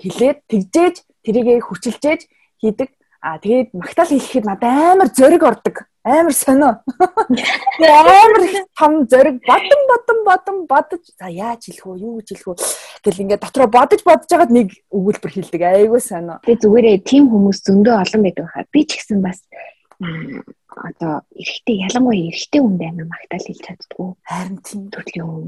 хэлээд тэгжээж тэрийгэ хүчилжээж хийдэг. А тэгээд магтаал хэлэхэд надад амар зөриг ордог амар сонио. Тэгээ амар том зориг бодон бодон бодон бодож за яаж хэлэх вэ? Юу гэж хэлэх вэ? Гэл ингээд дотроо бодож бодож байгаад нэг өгүүлбэр хэлдэг. Айгуу сонио. Тэгээ зүгээрээ тийм хүмүүс зөндөө олон байдаг хаа. Би ч гэсэн бас одоо эрэгтэй ялангуяа эрэгтэй хүнд амар магтаал хэлж чаддгүй. Харин тийм төрлийн хүн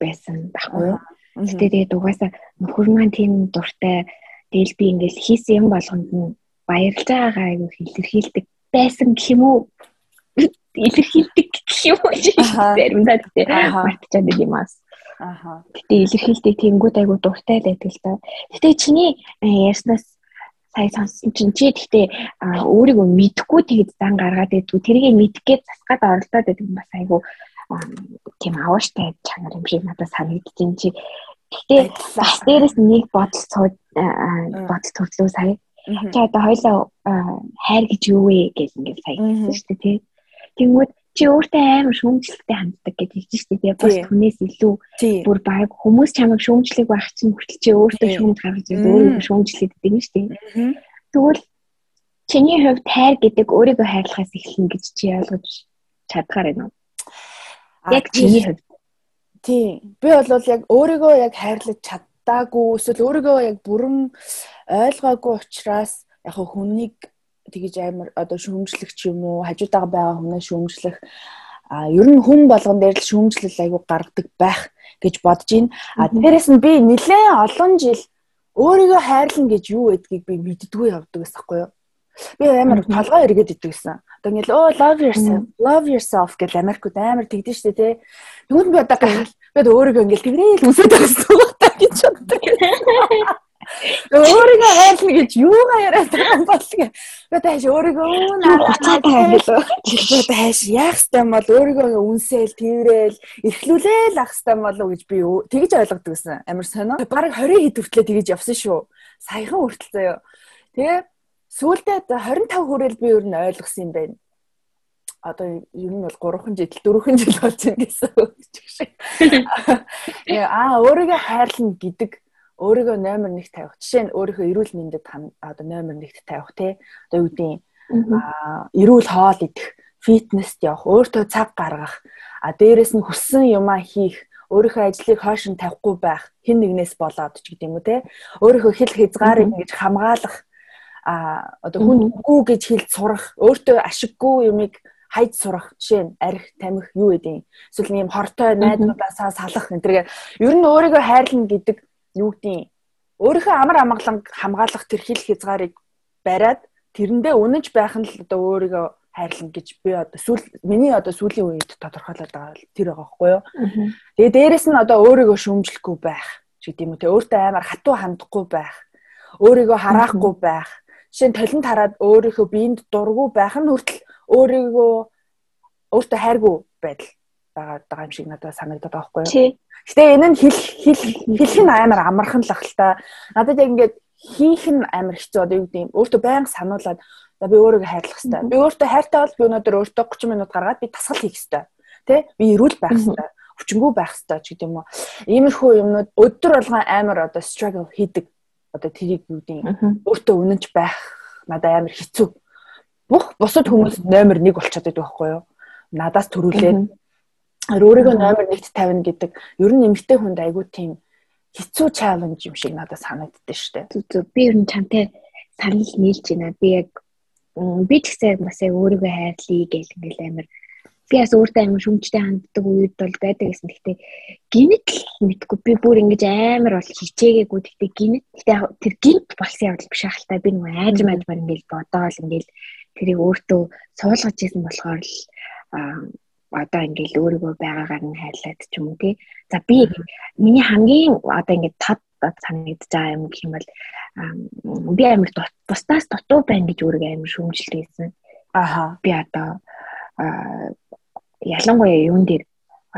байсан байхгүй юу? Гэтэ тэгээд угаасаа нөхөр маань тийм дуртай. Тэгэл би ингээл хийсэн юм болгонд нь баярлж байгаагаа айгу илэрхийлдэг байсан гэх юм уу? Илэрхийлдэг гэх юм уу? Заримдаа тийм мартчихад юм аас. Аха. Гэтэ илэрхийлдэг тэнгууд айгу дуртай л байдаг л та. Гэтэ чиний э, ярьснаас сая сонссон чинь чи гэхдээ өөрийгөө мэдхгүй тэгэд зан гаргаад байдгүй. Тэрийг мэдгээд засгаад оролдоод байдаг бас айгу тийм авааштай чанар юм шиг надад санагдчихээн чи. Гэхдээ бас дээрэс нэг бодол цууд бодол төрлөө сая. Чи одоо хоёлаа хайр гэж юу вэ? гэж ингээд сая хэлсэн шүү дээ тий. Тэнгүүд чи өөртөө амар шүүмжлэлтэй ханддаг гэж хэлж шүү дээ. Бас хүнээс илүү бүр баг хүмүүс чамайг шүүмжлэх байх чинь хүртэл чи өөртөө шүүмж гаргаж өөрийгөө шүүмжлээд байдаг юм дээ. Тэгвэл чиний хувьд хайр гэдэг өөрийгөө хайрлахаас эхэлнэ гэж чи ойлгож чадхаар байна уу? Яг чиний хувьд. Тий. Би бол яг өөрийгөө яг хайрлаж чаддаагүй эсвэл өөрийгөө яг бүрэн ойлгоогүй учраас яг хүнийг тэгэж амар одоо шүүмжлэх ч юм уу хажуудаага байгаа хүнээ шүүмжлэх а ер нь хүн болгон дээр л шүүмжлэл айгу гаргадаг байх гэж бодож байна. А дээрэс нь би нэлээд олон жил өөрийгөө хайрлна гэж юу гэдгийг би мэддгүй явдаг гэсэн байхгүй юу? Би амар толгой эргээд идэв гэсэн. Одоо ингээл оо love yourself, love yourself гэж Америкт амар тэгдэж штэ тий. Тэгвэл би одоо гахал би өөрийгөө ингээл тэгрээл үсээд байгаа гэж боддог. Өөрийгөө хайрлна гэж юугаа яриад байгаа юм бол гэ. Би тааш өөрийгөө наад хайрлаа. Би тааш яах ёстой юм бол өөрийгөө үнсээл, тэрэл, эрхлүүлээл ах ёстой юм болов гэж би тэгж ойлгодог гэсэн. Амар сонио. Бараг 20 хэд хүртлээ тэгж явсан шүү. Саяхан хүртэл заяа. Тэгээ сүүлдээ 25 хүрээл би ер нь ойлгосон юм байна одоо ер нь бол 3хан жил 4хан жил болж байна гэсэн үг шиг. Аа өөрийгөө хайрлна гэдэг өөрийгөө номер 1 тавих. Жишээ нь өөрийнхөө эрүүл мэндэд одоо номер 1-т тавих тий. Одоо юу гэдэг аа эрүүл хоол идэх, фитнест явах, өөртөө цаг гаргах, а дээрэс нь хүссэн юмаа хийх, өөрийнхөө ажлыг хойш нь тавихгүй байх, хэн нэгнээс болоод ч гэдэг юм уу тий. Өөрийнхөө хэл хязгаарыг ингэж хамгаалах а одоо хүн үгүй гэж хэлж сурах, өөртөө ашиггүй юмыг хайж сурах жишээ нь арх тамхи юу гэдэг юм. Эсвэл нэм хортой найзуудаасаа салах энэ төргээ ер нь өөрийгөө хайрлна гэдэг юу гэдгийг өөрийнхөө амар амгалан хамгаалах тэр хил хязгаарыг бариад тэрэндээ үнэнч байх нь л одоо өөрийгөө хайрлна гэж би одоо сүүл миний одоо сүүлийн үед тодорхойлоод байгаа тэр байгаа байхгүй юу. Тэгээ дээрэс нь одоо өөрийгөө шүүмжлэхгүй байх гэдэг юм уу те өөртөө амар хатуу хандахгүй байх. Өөрийгөө хараахгүй байх. Жишээ нь толинд хараад өөрийнхөө биед дургу байх нь хүртэл өөрийгөө өөртөө хайргүй байдал байгаа юм шиг надад санагдаад байгаа байхгүй юу. Гэтэ энэ нь хэл хэл хэлэх нь амар амархан л ах л та. Надад яг ингээд хийх нь амар хэцүү одоо юу гэдэг юм. Өөртөө байнга сануулад за би өөрийгөө хайрлах хэрэгтэй. Би өөртөө хайртай бол би өнөөдөр өөртөө 30 минут гаргаад би тасгал хийх хэрэгтэй. Тэ? Би эрүүл байх хэрэгтэй. Хүчингү байх хэрэгтэй ч гэдэг юм уу. Иймэрхүү юмнууд өдөр болгон амар одоо struggle хийдэг. Одоо тэрийг юу гэдэг өөртөө үнэнч байх надад амар хэцүү. Бүх бусад хүмүүс номер 1 болчиход байдаг байхгүй юу? Надаас төрүүлээд өөрийгөө номер 1-т тавина гэдэг ер нь эмгтэй хүнд айгүй тийм хэцүү чаленж юм шиг надад санагддаг шүү дээ. Зүг би ер нь чамтай санал нийлж байна. Би яг би ч гэсэн бас яг өөрийгөө хайрлая гэл ингээл амир би бас өөртөө амир шүмжтэй ханддаг үед бол байдаг гэсэн. Гэхдээ гинт л мэдгүй би бүр ингэж амир бол хичээгээгүй. Гэхдээ гинт гэхдээ тэр гинт болсон явдал биш ахaltaа би нэг айж маажмаар ингээл бодоол ингээл тэрийг өөртөө суулгаж исэн болохоор л одоо ингээл өөрийгөө байгаагаар нь хайрлаад ч юм уу тий. За би миний хамгийн одоо ингээд тод санагдаж байгаа юм гэх юм бол би амар бусдаас дутуу байна гэж өөрийгөө амар шүүмжилт хийсэн. Аха. Би одоо ялангуяа юун дээр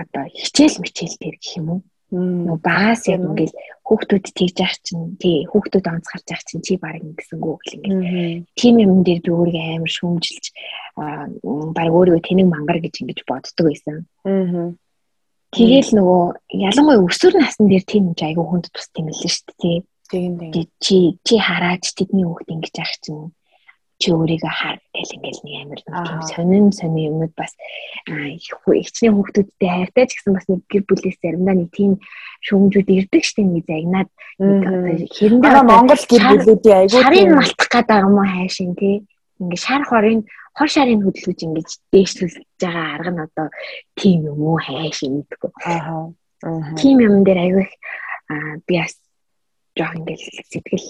одоо хичээл мичээл дээр гэх юм уу? Багаас яг ингээл хүүхдүүд тэгж яах чинь тий хүүхдүүд онцгарч яах чинь чи баг ингэсэнгүү гэл ингээл тийм юм дээр би өөрийгөө амар шүүмжилж баг өөрийгөө тэнэг мангар гэж ингэж боддог байсан. Тэгэл нөгөө ялангуяа өсвөр насн дээр тийм юм айгүй хүнд тус л шүү дээ. Тийм тийм. Чи чи хараач тэдний хүүхд ингэж яах чинь чи өөрийгөө хар гэл ингээл нэг амар нэг сонин сонин юмуд бас ихчний хүүхдүүдтэй хайртай ч гэсэн бас нэг гэр бүлээс заримдаа нэг тийм шүүмжүүд ирдэг штеп нэг загнаад хэрэндээ Монгол гэр бүлүүдийн айгуу шарын малтах гэдэг юм уу хайшин тий ингээд шар хорын хор шарын хөдөлгөж ингэж дээшлүүлж байгаа арга нь одоо тийм юм уу хайшин гэдэггүй аа тийм юм дээр айгүй би бас жоох ингээл сэтгэл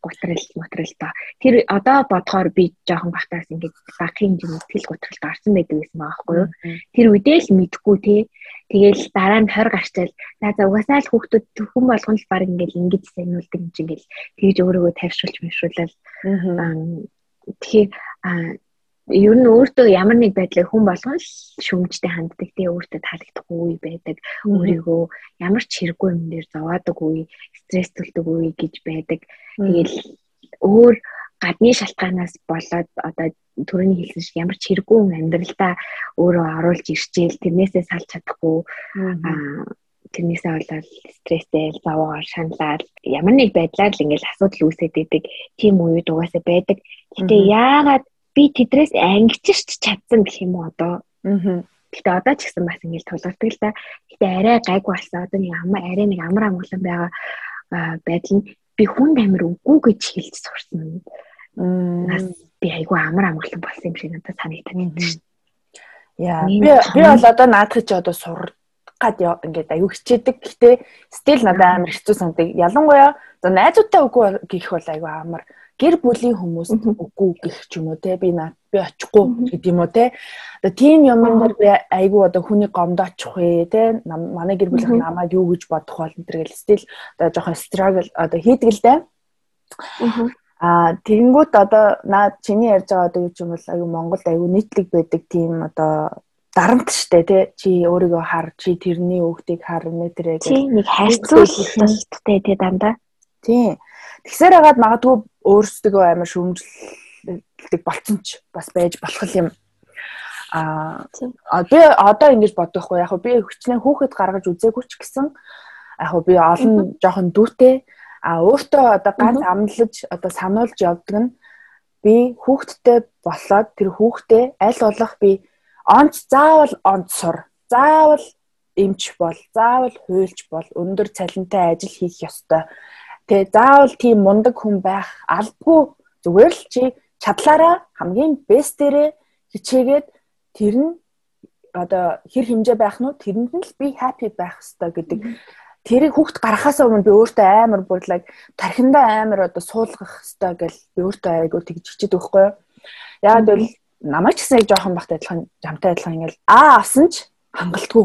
гутрал материал та. Тэр одоо бодохоор би жоохон бахтаас ингээд багын хэмжээний сэтгэл гутралд орсон байдаг гэсэн байгаа байхгүй юу? Тэр үедээ л мэдгүй те. Тэгэл дараа нь 20 гарчаал за за угаасаа л хүүхдүүд хүн болгон л баг ингээл ингэж сайнуулдаг юм чи ингээл тэгж өөрийгөө тавьшруулж мэршүүлэл. Тэгэхээр ер нь өөртөө ямар нэг байдлаар хүн болгон шүмжтэй ханддаг. Тий өөртөө таалагдахгүй үе байдаг өөрийгөө ямар ч хэрэггүй юм дээр зоваадаг үе стресстүүлдэг үе гэж байдаг. Тэгэл өөр гадны шалтгаанаас болоод одоо төрөний хэлсэн шиг ямар ч хэрэггүй амьдралдаа өөрөө оруулж ирчээл тэрнээсээ салж чадахгүй тэрнээсээ болоод стресстэй заваар шаналал ямар нэг байдлаар л ингээл асуудал үүсээд идэг тийм үед угаасаа байдаг. Гэтэ яагаад би тэдрээс ангичирч чадсан гэх юм уу одоо. Аа. Гэтэ одоо ч гэсэн бас ингэж тулгардаг л да. Гэтэ арай гайгүй болсон. Одоо нэг амар арай нэг амар амгалан байгаа байдал нь би хүнд амир үгүй гэж хэлж сурсан. Нас би айгүй амар амгалан болсон юм шиг надад санагдаад байна шүү. Яа. Би би бол одоо наадах чи одоо сур гад ингээд аюу хичээдэг. Гэтэ стил надад амар хэцүү санагдав. Ялангуяа за найзуудтай үгүй гэх бол аюу амар гэр бүлийн хүмүүс үгүй гэх ч юм уу те би наа би очихгүй гэдэг юм уу те. Одоо тийм юмн дээр би айгүй одоо хүний гомд очих вэ те манай гэр бүлийн намайг юу гэж бодох бол энэ гэл стил одоо жоохон struggle одоо хийдэг л дээ аа тэгэнгүүт одоо наа чиний ярьж байгаа одоо юу ч юм бол айгүй Монголд айгүй нийтлэг байдаг тийм одоо дарамт штэ тий чи өөрийгөө хар чи тэрний өгдгийг хар метрээ гэх нэг хайрцуулалттай тий дандаа. Тий. Тэгсээр хагаад магадгүй өөрсдөө амар шүүмжлэлдэг болцсон ч бас байж болох юм. Аа би одоо ингэж бодохгүй яг би хүчнээ хүүхэд гаргаж үзээгүй ч гэсэн яг би олон жоохон дүүтэй. А өөртөө одоо ганц амлаж одоо сануулж явдаг нь би хүүхэдтэй болоод тэр хүүхдээ аль болох би онц заавал онц сур заавал эмч бол заавал хуйлч бол өндөр цалинтай ажил хийх ёстой Тэгээ заавал тийм мундаг хүн байх албагүй зүгээр л чи чадлаараа хамгийн бестээрээ хичээгээд тэр нь одоо хэр хэмжээ байх нь тэрэнд нь л би happy байх хэрэгтэй гэдэг тэрийг хүүхд гарахаас өмнө би өөртөө амар бүрлэг тархиндаа амар одоо суулгах хэрэгтэй гэл би өөртөө айгуу тэгж хичээд өгөхгүй юу. Яагаад гэвэл намайг ч гэсэн яг жоохон бахт адилхан жамтай адилхан ингээл А авсан ч хангалтгүй.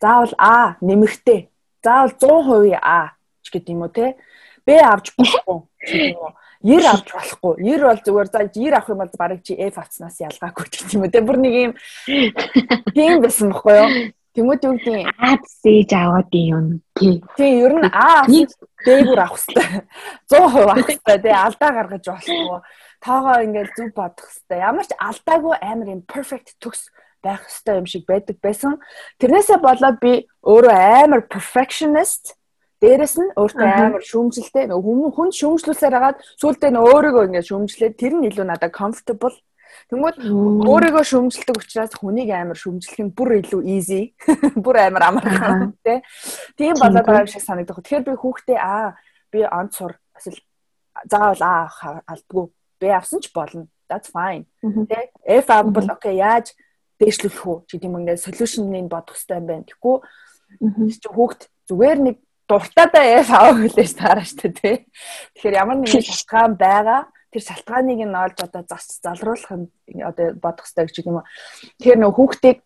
Заавал А нэмэгтэй. Заавал 100% А ч гэдэг юм уу те. Б авч болохгүй тийм үү. 90 авч болохгүй. 90 бол зүгээр за 90 авах юм бол барыг чи F авцнаас ялгаагүй гэх юм үү те. Бүр нэг юм тийм байсан бохгүй юу? Тэмүүт юу гэдэг А зээж аваад юм. Тий. Тий, ер нь А дээгүүр авах хэрэгтэй. 100% авах хэрэгтэй тий. Алдаа гаргаж болохгүй. Тоогоо ингээд зүг бодох хэрэгтэй. Ямар ч алдаагүй амар юм perfect төгс байх хэрэгтэй юм шиг байдаг байсан. Тэрнээсээ болоод би өөрөө амар perfectionist Дээрэс нь өөртөө амар шүүмжлэлтэй хүн хүн шүүмжлүүлсээр хагаад сүултээ нь өөрийгөө ингээд шүүмжлээд тэр нь илүү надад comfortable. Тэнгүүд өөрийгөө шүүмжилдэг учраас хүнийг амар шүүмжлэх нь бүр илүү easy. Бүр амар амархан тий. Тийм болоод байгаа шиг санагдах. Тэгэхээр би хүүхдээ аа би онц сур эсвэл заавал аа алдгүй. Би авсан ч болно. That's fine. Тэ F авбал окей яаж дээшлүүлэх үү гэдэг юм ингээд solution-ыг бодох хэрэгтэй юм байна. Тэгэхгүй чи хүүхд зүгээр нэг дуртаадаа яа аваа хүлээж таараа штэ тий. Тэгэхээр ямар нэгэн шалтгаан байгаа тэр шалтгааныг нь олж одоо зас залруулах одоо бодох хэрэгтэй гэж юм. Тэгэхээр нөх хүүхдийг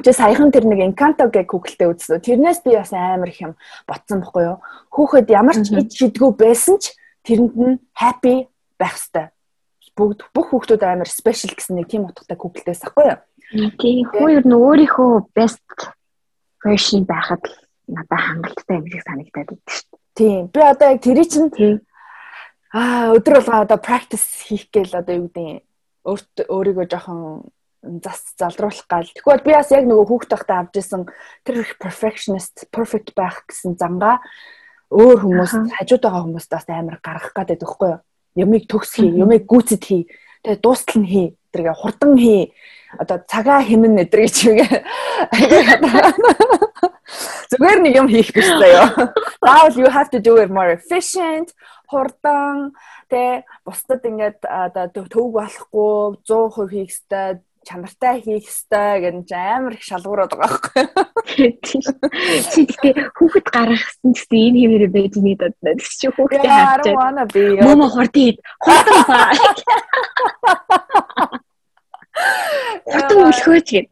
Чи саяхан тэр нэг Encanto гэх Google-тэй үзсэн. Тэрнээс би бас амар их юм ботсон байхгүй юу? Хүүхэд ямар ч ид шидгүү байсан ч тэрэнд нь happy байх хэвээр. Бүгд бүх хүүхдүүд амар special гэсэн нэг тийм утгатай Google-ээс ахгүй юу? Тийм хүү ер нь өөрийнхөө best version байхад надад хангалттай юм шиг санагдаад байна шүү дээ. Тийм. Би одоо яг тэрий чинь тийм аа өдөр болгоо одоо practice хийх гээл одоо юу гэдэг өөрийгөө жоохон зас залруулах гал. Тэгвэл би бас яг нөгөө хүүхд тахта авч исэн тэр perfectionist perfect байх гэсэн зангаа өөр хүмүүс хажууд байгаа хүмүүст бас амар гаргах гэдэг байхгүй юу? Ямиг төгс хий, ямиг гүйцэд хий. Тэгээ дуустал нь хий. Тэргээ хурдан хий. Одоо цагаа хэмнэн өдр гэж үгээ. Зүгээр нэг юм хийх гэж заяа. Заавал you have to do it more efficient, хурдан, тэ бусдад ингээд одоо төвөг болохгүй 100% хийх хэрэгтэй чанартай хийх ёстой гэж амар их шалгуураад байгаа байхгүй. Чи тэгтээ хүүхэд гаргасан гэсэн энэ хэмээрээ байж нийт одноо гэж чи хүүхдээ хаачих. Момо хурдын хурдан ба. Хурдан өлхөөж гээд.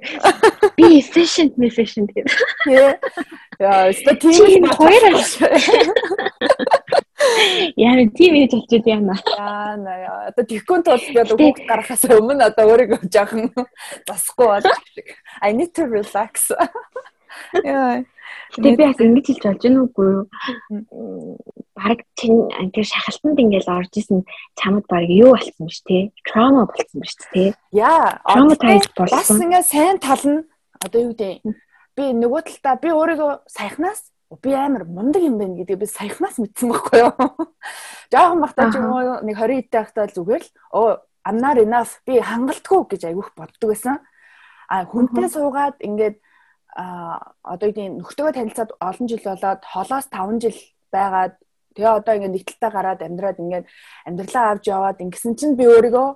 Би efficient efficient гээд. Яа, статистик хоёр Яа, тийм ээж болчиход яана. Яа. Одоо тэгхүүн тул одоо хүүхд гаргахаас өмнө одоо өөрийгөө жоохон засахгүй бол I need to relax. Яа. Тэгээ би яг ингэж хэлж болж байна уугүй юу? Бараг чин тэр шахалтанд ингээл орж исэн чамд бараг юу болсон биш те? Trauma болсон биш те? Яа, traumatized болсон. Бас ингээ сайн тал нь одоо юу гэдэг би нөгөө талдаа би өөрийгөө саяхнаас би амар мундаг юм байна гэдгийг би саяхнаас мэдсэн байхгүй юу. Жохон бахтаа ч юм уу нэг 20 эдтэй байхдаа зүгээр л оо I'm not enough би хангалтгүй гэж айгүйх боддог байсан. А хүнтэй суугаад ингээд а одоо ийм нөхдөдөө танилцаад олон жил болоод холоос 5 жил байгаад тэгээ одоо ингээд нэгтэлтэй гараад амьдраад ингээд амьдралаа авч яваад ингэсэн чинь би өөрийгөө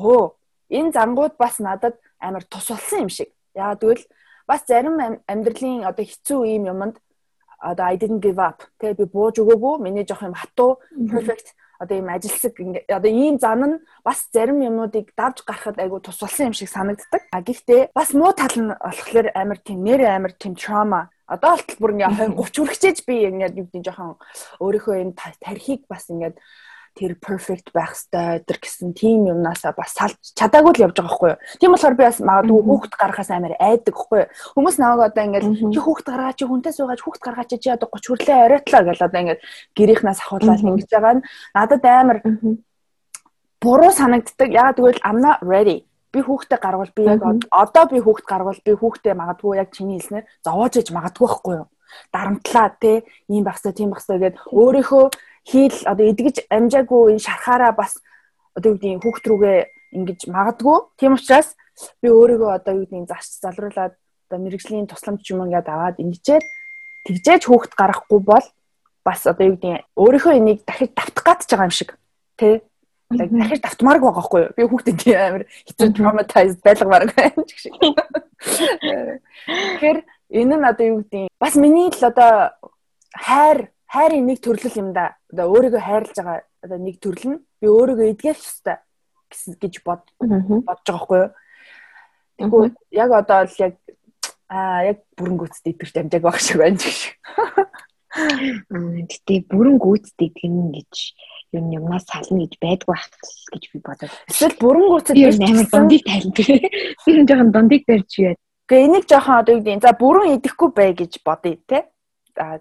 оо энэ зангууд бас надад амар тус болсон юм шиг. Яа тэгвэл бас зарим амьдралын одоо хэцүү ийм юмд одоо I didn't give up. Тэгээ би бууж өгөөгүй. Миний жоох юм хатуу perfect одоо ийм ажилсаг одоо ийм зам нь бас зарим юмнуудыг давж гарахад айгу тус болсон юм шиг санагддаг. А гэхдээ бас муу тал нь болохоор амар тийм нэр амар тийм trauma одоо болтол бүр ингээ 20 30 үргэлжээж би ингээд юу гэдэг жоохон өөрийнхөө энэ тархийг бас ингээд тэр perfect байх хэвээр тэр гэсэн тийм юмнасаа бас салж чадаагүй л явж байгаа байхгүй юу. Тийм болохоор би бас магадгүй хүүхд гаргахаас амар айдаг байхгүй юу. Хүмүүс намайг одоо ингээд чи хүүхд гаргаа чи хүнтэй суугаад хүүхд гаргаа чи чи одоо 30 хүрлээ оройлоо гэж одоо ингээд гэрийнхнээс ахуулаад ингэж байгаа нь надад амар буруу санагддаг. Ягаад гэвэл I'm not ready. Би хүүхдээ гаргавал би яг одоо би хүүхд гаргавал би хүүхдээ магадгүй яг чиний хэлснээр зовоож иж магадгүй байхгүй юу дарамтлаа те ийм багсаа тийм багсаа гэд өөрийнхөө хийл одоо эдгэж амжаагүй энэ шархаараа бас одоо юу гэдгийг хүүхд рүүгээ ингэж магадгүй. Тийм учраас би өөрийгөө одоо юу гэдгийг зарч залруулад одоо мэрэгжлийн тусламж юм ингээд аваад ингэчээд тэгжээж хүүхд гаргахгүй бол бас одоо юу гэдгийг өөрийнхөө энийг дахиж давтах гатж байгаа юм шиг. Тий дахиж давтмаарг байгаа хгүй юу? Би хүүхдэд амар хэцүү traumatized байлгамаар байна гэх шиг. Тэгэхээр энэ нь одоо юу гэдгийг бас миний л одоо хайр хайрын нэг төрлөл юм да. Одоо өөрийгөө хайрлаж байгаа одоо нэг төрөл нь би өөрийгөө эдгэх ёстой гэсэн гэж бод бодож байгаа хгүй юу. Тэгвэл яг одоо л яг аа яг бүрэн гүйцэд идэрч амжааг байх шиг байна гэж. Гэтэ бүрэн гүйцэд идэх нь гэж юм юмнаас сална гэж байдгүй байх гэж би бодод. Эсвэл бүрэн гүйцэд идэх амар дондыг тайлна. Би энэ жоохон дондыг барьж яа. Гэхдээ энийг жоохон одоо юу гэдэг за бүрэн идэхгүй бай гэж бодъё те. А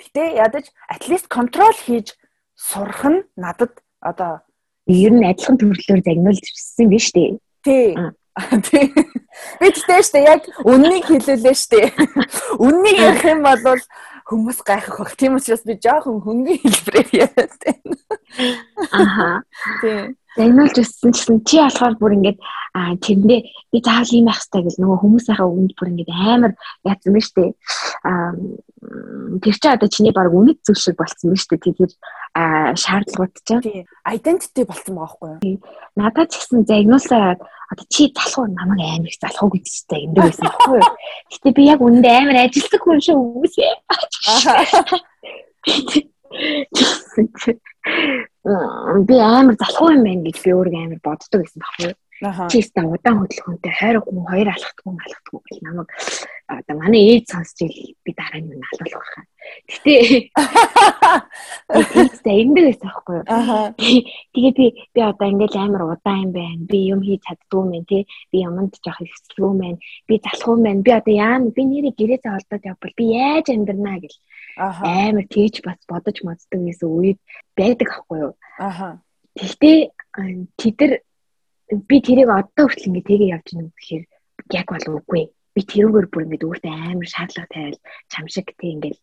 Гэтэ ядаж at least control хийж сурах нь надад одоо ер нь адилхан төрлөөр загнуулж ирсэн биз дээ. Тий. Тий. Би тэгтээ штэ яг үннийг хэлүүлээ штэ. Үннийг ярих юм бол хүмүүс гайхах бах. Тийм учраас би жоохон хөнгөн хэлбэрээр яриад байна. Аха. Тий загнуулж өссөн чинь чи болохоор бүр ингээд тэрэндээ би заавал ийм байх хэрэгтэй гэж нөгөө хүмүүсийнхаа өгөнд бүр ингээд амар яатсан байна штэ а тэр чи одоо чиний баг үнэт зүйл шиг болцсон байна штэ тэр а шаардлагууд чинь identity болцсон байгаа байхгүй юу? Надад ч гэсэн загнуулсаад одоо чи залхуу намайг амар их залхуу гэж штэ энэ байсан байхгүй юу? Гэтээ би яг үнэндээ амар ажилтдаг хүн шиг үгүйсээ. Би амар залхуу юм байна гэж би өөрөө амар боддог гэсэн баггүй. Чи ста удаан хөдөлгөөнтэй хайргүй хоёр алхдаггүй алхдаггүй гэл намайг одоо манай ээж сонсч ил би дараа нь алуулах байхаа. Гэтэ тэгсээ эндээс аахгүй юу. Тэгээ би би одоо ингээл амар удаан юм байна. Би юм хийж чаддгүй юм тий. Би юмд жоох ихсэлгүй байна. Би юм байна. Би одоо яана би нэрийг гэрээсээ олдоод явбал би яаж амьдрнаа гэл амар тэгж бас бодож моддаг гэсэн үед байдаг аахгүй юу. Аха. Гэхдээ тэд нар би тэрийг одоо хүртэл ингэ тэгээ явж байна гэхээр яг бол үгүй. Би тэрүүгээр бүр ингэ өөртөө амар шаардлага тавиал чамшиг тэг ингээл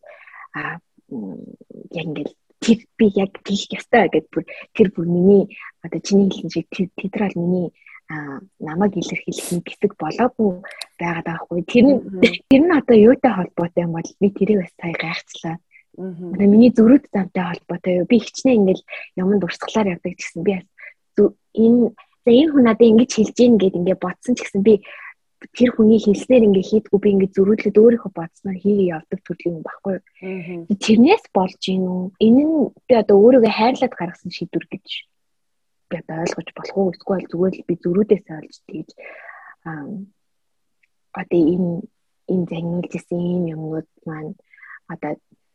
а яг ингээл тэр би яг тийх ёстой гэдээ бүр тэр бүр миний одоо чиний хэлсэн шиг бол миний намайг илэрхийлэх хэсэг болоогүй байгаад байгаа хгүй. Тэр нь тэр нь одоо юутай холбоотой юм бол би тэрийг бас сая гайхацлаа. Одоо миний зөрүүд замтай холбоотой юу? Би хичнээн ингээл юмд урсгалаар явдаг гэсэн би энэ За энэ хүн надад ингэж хэлж гин гэд ингээ бодсон ч гэсэн би тэр хүний хэлснээр ингээ хийдгүү би ингээ зөрүүлээд өөрийнхөө бодсноор хийгээ явдаг төрлийн юм баггүй. Тэрнээс болж гин үү? Энэ нь би одоо өөрийгөө хайрлаад гаргасан шийдвэр гэж би одоо ойлгож болох уу? Эсвэл зүгээр л би зөрүүдээс олж тийж аа одоо энэ энэ загнуулж исэн юм юмнууд маань одоо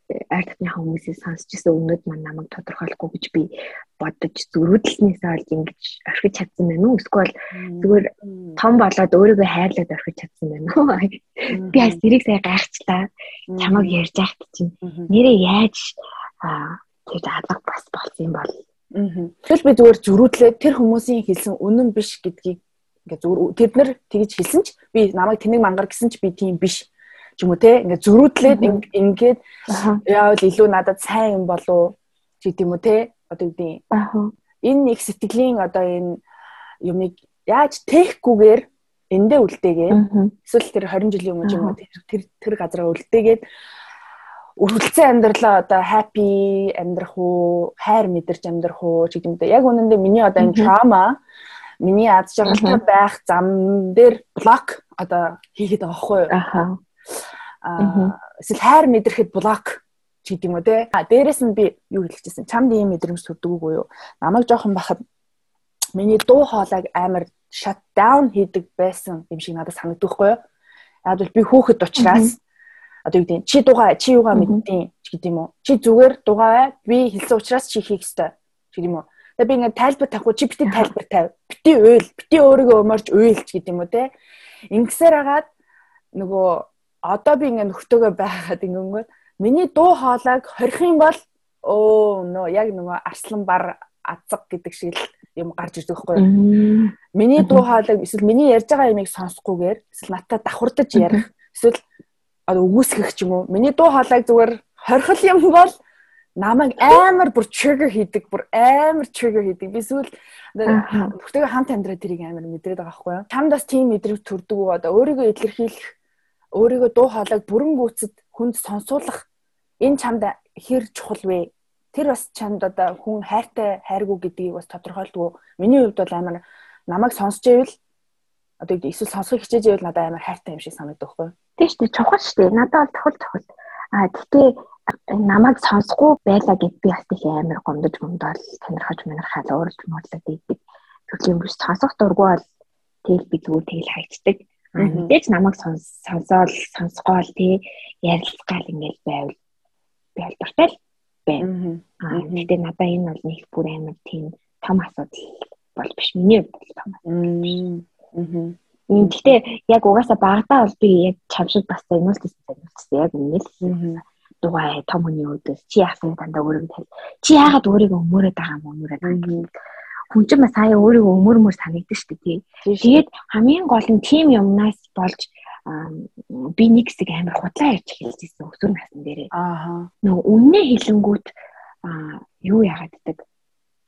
ард татныхаа хүмүүсээс сонсч ирсэн өмнөд маань намайг тодорхойлохгүй гэж би бодож зөрүүдлснээсээ олж ингэж орхиж чадсан байна уу? Эсвэл зүгээр том болоод өөрийгөө хайрлаад орхиж чадсан байна уу? Би бас тэрийг сая гайхчлаа. Чамаг ярьж байхад чинь нэрээ яаж тэр алга бас болсон юм бол. Тэгэл би зүгээр зөрүүдлээ тэр хүмүүсийн хэлсэн үнэн биш гэдгийг ингээ зүгээр тэд нар тэгж хэлсэн ч би намайг тэнэг мангар гэсэн ч би тийм биш ч юм уу те ингээд зөрүүдлээд ингээд яавал илүү надад сайн юм болов ч гэдэм үү те? Одоо юу гэдэг энэ нэг сэтгэлийн одоо энэ юмыг яаж тэхгүйгээр эндээ үлдээгээ эсвэл тэр 20 жилийн өмнө юм уу тэр тэр газараа үлдээгээд үргэлжлэн амьдралаа одоо happy амьдрах уу хайр мэдэрч амьдрах уу ч гэдэм үү яг үнэндээ миний одоо энэ trauma миний аз жаргалтай байх зам дээр блок одоо хийгээд байгаа хгүй юу эсвэл хайр мэдрэхэд блок ч гэдэг юм уу те. А дээрэс нь би юу хэлчихсэн. Чамд ийм мэдрэмж төрдөг үгүй юу? Намайг жоохон бахад миний дуу хоолойг амар shut down хийдэг байсан юм шиг надад санагддаг хгүй юу? Яг бол би хүүхэд учраас одоо юу гэдэг чи дуугаа чи юугаа мэдтiin ч гэдэг юм уу? Чи зүгээр дуугаа би хэлсэн учраас чи хийх ёстой ч гэдэг юм уу? Тэгээ би ингээд тайлбар тавихгүй чи бити тайлбар тавь. Бити уйл, бити өөрийгөө өмөрч уйл ч гэдэг юм уу те. Ингэсээр хагаад нөгөө одоо би ингээ нөхтөөгөө байгаад ингэнгүүт миний дуу хоолойг хорих юм бол өө нөө яг нөгөө арслан бар азаг гэдэг шиг л юм гарч ирдэг байхгүй юу. Миний дуу хоолойг эсвэл миний ярьж байгаа юмыг сонсохгүйгээр эсвэл надад давхардаж ярих эсвэл үгүйсгэх ч юм уу. Миний дуу хоолойг зүгээр хорхол юм бол намайг амар бүр trigger хийдэг, бүр амар trigger хийдэг. Би сүүл нөхдөйгөө хамт амьдраад тэрийг амар мэдрээд байгаа байхгүй юу. Чамдас тийм мэдрэмж төрдөг үү? Одоо өөрийгөө илэрхийлэх өөрийгөө дуу хоолойг бүрэн гүйцэд хүнд сонсуулах энэ чамд хэр чухал вэ? Тэр бас чамд одоо хүн хайртай хайргүй гэдгийг бас тодорхойлдгоо. Миний хувьд бол амар намайг сонсч ивэл одоо эсвэл сонсох хичээж ивэл надад амар хайртай юм шиг санагддаг? Тийм шүү дээ. Чухал шүү дээ. Надад бол чухал чухал. Аа гэхдээ намайг сонсохгүй байлаа гэд би бас их амар гомдож гомдол танирхаж манархаад уурж муурлаад идэг. Төрлийн биш сонсох дурггүй бол тэгэл зүгээр тэгэл хайцдаг. Мэдээж намайг сонсоол сонсгоол тий ярилцгаал ингээл байвал бол дуртай л байна. Аа тэгтээ надаа энэ бол нэг бүр амар тийм том асуудал бол биш. Миний хувьд бол том асуудал. Аа. Гэхдээ яг угаасаа багтаа бол би яг чамшиг бас зэнүүлсэн зэнүүлсэн яг үнэ л дугаа том хүний өөдөөс чи яасан дандаа өөрийгөө тал чи яагаад өөрийгөө өмөрөөд байгаа юм өмөрөөд байгаа юм хүн ч бас сая өөрийгөө өмөрмөр санагдаж штэ тий. Тэгээд хамгийн гол нь тим юмнаас болж би нэг хэсэг амар худлаа ярьж хэлжсэн өсвөр насн дээрээ. Аа. Нөгөө үннээ хэлэнгүүт юу яагаад гэдэг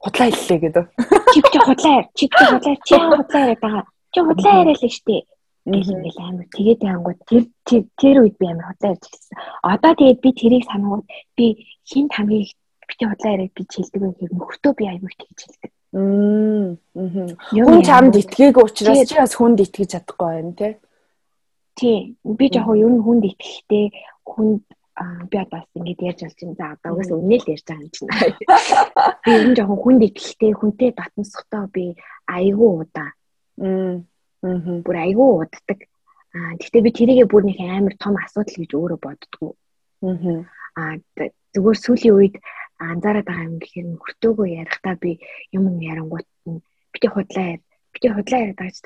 худлаа хэллээ гэдэг. Чи чи худлаа чи чи худлаа чи худлаа яриад байгаа. Чи худлаа яриа л штэ гэл ингээл амар тэгээд янгууд тэр тэр үед би амар худлаа ярьж хэлсэн. Одоо тэгээд би тэрийг санангууд би хин хамгийн бити худлаа яриад би хэлдэг байх нөхртөө би аягүй тэгж хэлдэг. Мм. Хүн чамд итгийг учраас чи бас хүнд итгэж чадахгүй байна тий. Тий. Би жоохон ер нь хүнд итгэхтэй хүнд би бас ингэж ярьж болж байна. За одоо угсаа үнэл ярьж байгаа юм чинь. Би ер нь жоохон хүнд итгэхтэй хүнтэй батмсахтаа би айгүй удаа Аа. Бүр айгүй уддаг. Аа гэхдээ би тэрийгээ бүр нэг амар том асуудал гэж өөрөө боддгоо. Аа зүгээр сүүлийн үед анзаараад байгаа юм гэхээр нөхөртөөгөө ярихдаа би юм ярангуут бити худлаа бити худлаа яриад байгаа ч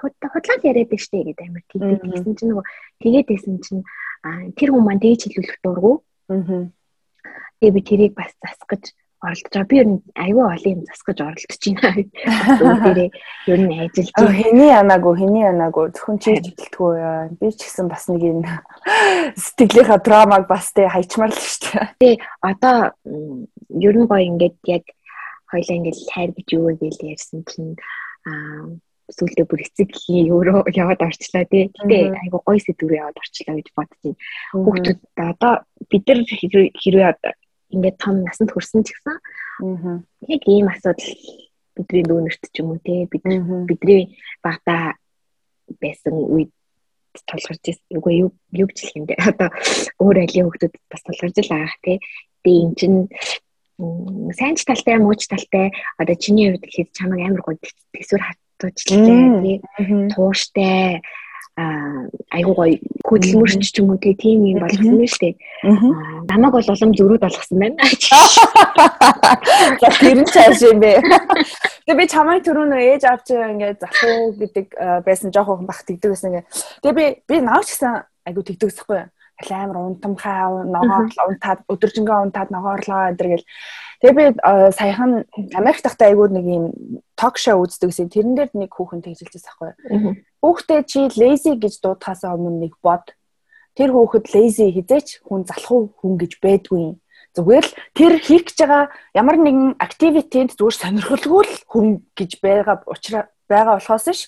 худлаа худлаа яриад байна штэ гэдэг амар тэгдэг гэсэн чинь нөгөө тэгээд байсан чинь тэр хүмүүс маань тэгж хэлүүлэх дургу. Аа. Тэгээ би тэрийг бас засгаж оролдож байгаа. Би ер нь аюу олон юм засгаж оролдож байна. Дээрээ ер нь ажиллаж байна. Хэний янаагүй, хэний янаагүй зөвхөн чи хэлтгүү яа. Би ч гэсэн бас нэг юм сэтгэлийнхаа драмаг бас тэ хайчмаар л шүү дээ. Тэ одоо ер нь гоё ингээд яг хоёлаа ингээд хайр гэж юу вэ гэж ярьсан чинь аа сүултээ бүр эцэг гэх өөрөө яваад орчлоо тий. Гэтэ айгу гоё сэдвэр яваад орчлоо гэж бодож байна. Хүүхдүүд одоо бид нар хэрвээ ингээд том насанд хүрсэн ч гэсэн яг ийм асуудал бидний нүүнэрт ч юм уу те бид бидний багтаа байсан үед тулгарч үгүй юу юу гэж хэлэх юм бэ? Одоо өөр айлын хүмүүс бас тулгарч л байгаа те. Тэгээ эн чинь сайн ч талтай мууч талтай. Одоо чиний хувьд гэхэд чамайг амар гоо төсвөр хатуучлаа тий тууштай айгуу гоё хөдөлмөрч ч юм уу тийм юм болгосон шүү дээ. Намайг бол улам зөрүүд болгосон байна. За тэр нь цааш юм бэ. Тэгээ би чамайг түрүүн ээж авч ингээд залхуу гэдэг байсан жоох хүн бах тэгдэг байсан ингээд. Тэгээ би би наавч гэсэн айгуу тэгдэг гэсэхгүй юу? амар унтамхаа ногоорлоо унтаад өдөржингөө унтаад ногоорлоо энэ гэл тэгээ би саяхан Америк дахта айгууд нэг юм ток шоу үздэг гэсэн тэрэн дээр нэг хүүхэн тэгжилжсэн байхгүй хүүхдээ чи lazy гэж дуудахаас өмнө нэг бод. Тэр хүүхэд lazy хизээч хүн залхуу хүн гэж байдгүй зүгээр л тэр хийх гэж байгаа ямар нэгэн activity-нд зүгээр сонирхолгүй л хүн гэж байгаа учраас байгаа болохоос ш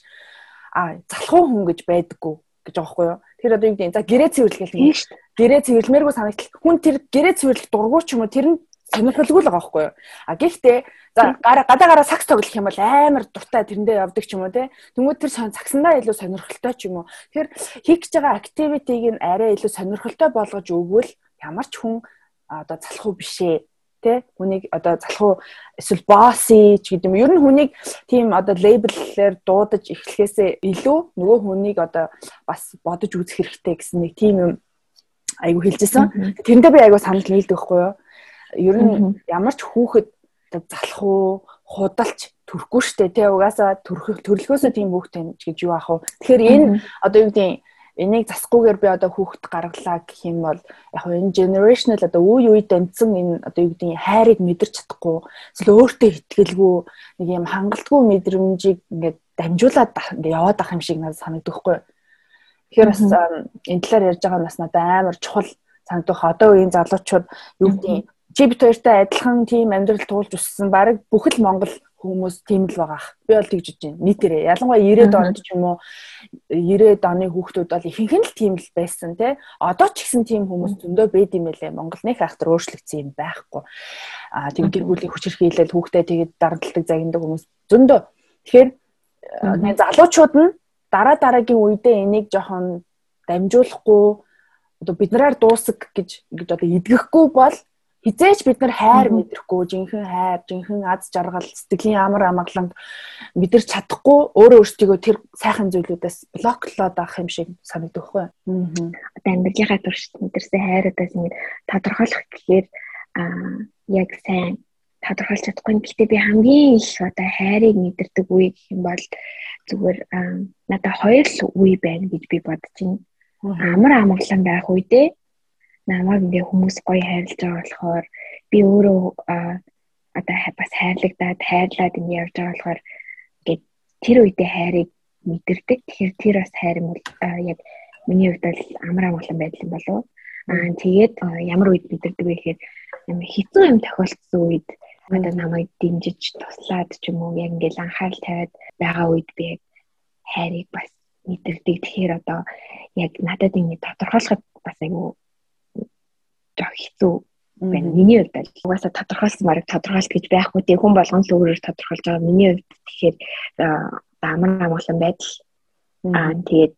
а залхуу хүн гэж байдаггүй гэж байгаа байхгүй юу? Тэр одоо юу гэдэг за гэрээ цэвэрлэх гэх юм. шүү дээ. Гэрээ цэвэрлмээргүй санагдтал хүн тэр гэрээ цэвэрлэх дургуй ч юм уу? Тэр нь сонирхолгүй л байгаа байхгүй юу. А гэхдээ за гадаа гараа сакс тоглох юм бол амар дуртай тэрэндээ явдаг ч юм уу те. Тэнгүүд тэр цагсандаа илүү сонирхолтой ч юм уу. Тэр хийх гэж байгаа активитиг нь арай илүү сонирхолтой болгож өгвөл ямар ч хүн одоо залхуу бишээ тэ хүнийг одоо залхуу эсвэл босси ч гэдэг юм. Ер нь хүнийг тийм одоо лейблээр дуудаж эхлэхээсээ илүү нөгөө хүнийг одоо бас бодож үзэх хэрэгтэй гэсэн нэг тийм юм айгу хэлжсэн. Тэрэндээ би айгу санал нийлдэг байхгүй юу? Ер нь ямар ч хүүхэд залхуу худалч төрөхгүй штэ тий угаасаа төрөх төрлөхөөсөө тийм хүүхдээ гэж юу аах вэ? Тэгэхээр энэ одоо юу гэдэг энийг засахгүйгээр би одоо хүүхэд гаргалаа гэх юм бол яг энэ generational одоо үе үед дамжсан энэ одоо юу гэдэг хайрыг мэдэрч чадахгүй эсвэл өөртөө ихтгэлгүй нэг юм хангалтгүй мэдрэмжийг ингээд дамжуулаад ингээд яваад ах юм шиг надад санагддаг хгүй. Тэгэхээр бас энэ талаар ярьж байгаа нь бас надад амар чухал санагдах. Одоо үеийн залуучууд юу гэдэг чи бит хоёртой адилхан тийм амьдрал туулж өссөн баг бүхэл Монгол хүмүүс тийм л байгаа. Би бол тэгж бодож байна. Нийтээрээ ялангуяа 90-ад онд ч юм уу 90-ад оны хүүхдүүд бол ихэнх нь л тийм л байсан тий. Одоо ч гэсэн тийм хүмүүс зөндөө байд юм байлээ. Монгол нэг ахтар өөрчлөгдсөн юм байхгүй. Аа тийм гэр бүлийн хүчирхийлэл хүүхдээ тэгээд дарамтлагдаг загиндаг хүмүүс зөндөө. Тэгэхээр нэг залуучууд нь дараа дараагийн үедээ энийг жоохон дамжуулахгүй одоо бид нараар дуусах гэж ингэж одоо идгэхгүй бол хизээч бид нар хайр мэдрэхгүй жинхэнэ хайр жинхэнэ аз жаргал сэтгэлийн амар амгаланг мэдэрч чадахгүй өөрөө өөрсдийгөө тэр сайхан зүйлүүдээс блоклоод авах юм шиг санагдах байхгүй. Аа. Одоо амьдралынхаа турш мэдэрсэн хайруудаас ингэ тодорхойлох гэхээр аа яг сайн тодорхойлж чадахгүй. Гэхдээ би хамгийн их одоо хайрыг мэдэрдэг үе гэх юм бол зүгээр надад хоёр л үе байна гэж би бодож байна. Амар амгалан байх үедээ намайг ингээ хүмүүс гоё хайрлаж байгаа болохоор би өөрөө одоо бас хайрлагдаад хайрлаад ингээ явж байгаа болохоор ингээ тэр үедээ хайрыг мэдэрдэг. Тэгэхээр тэр бас хайр юм бол яг миний хувьд бол амар амгалан байдал юм болов. Аа тэгээд ямар үед мэдэрдэг вэ гэхээр хэцүү юм тохиолдсон үед одоо намайг дэмжиж туслаад ч юм уу яг ингээл анхаарал тавиад байгаа үед би хайрыг бас мэдэрдэг. Тэгэхээр одоо яг надад ингэ тодорхойлоход бас айгүй жоох хэцүү байна. Миний хувьд бол угаасаа тодорхойлсон марыг тодорхойлт гэж байхгүй тийм хүн болгон л өөрөөр тодорхойлж байгаа. Миний хувьд тэгэхээр амар амгалан байдал аа тэгээд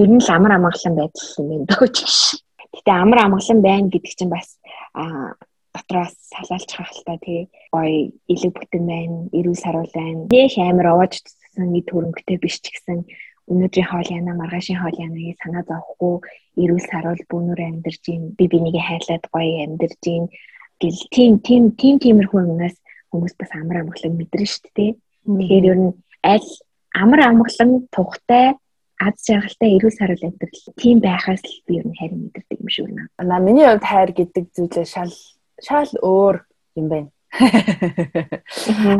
ер нь л амар амгалан байдал юм байна дөөч. Гэтэ амар амгалан байна гэдэг чинь бас аа дотроос салаалж хахалтай тий гоё илэг бүтэн байна, эрүүл саруул байна. Нэг амар овоож болсон нэг төрөнгөтэй биш ч гэсэн өнөөдрийн хоол яна маргаашийн хоол яныг санаа зовхгүй эрүүл саруул бүүнөр амьдарч юм би бинийг хайлаад гоё амьдарч юм гэл тийм тийм тийм тиймэрхүү юмнаас хүмүүс бас амар амгалан мэдэрнэ шүү дээ. Тэгэхээр ер нь аль амар амгалан тухтай аз жаргалтай эрүүл саруул амьдрал тийм байхаас л би ер нь хайр мэдэрдэг юм шиг байна. Аа миний хувьд хайр гэдэг зүйлээ шал шал өөр юм байна.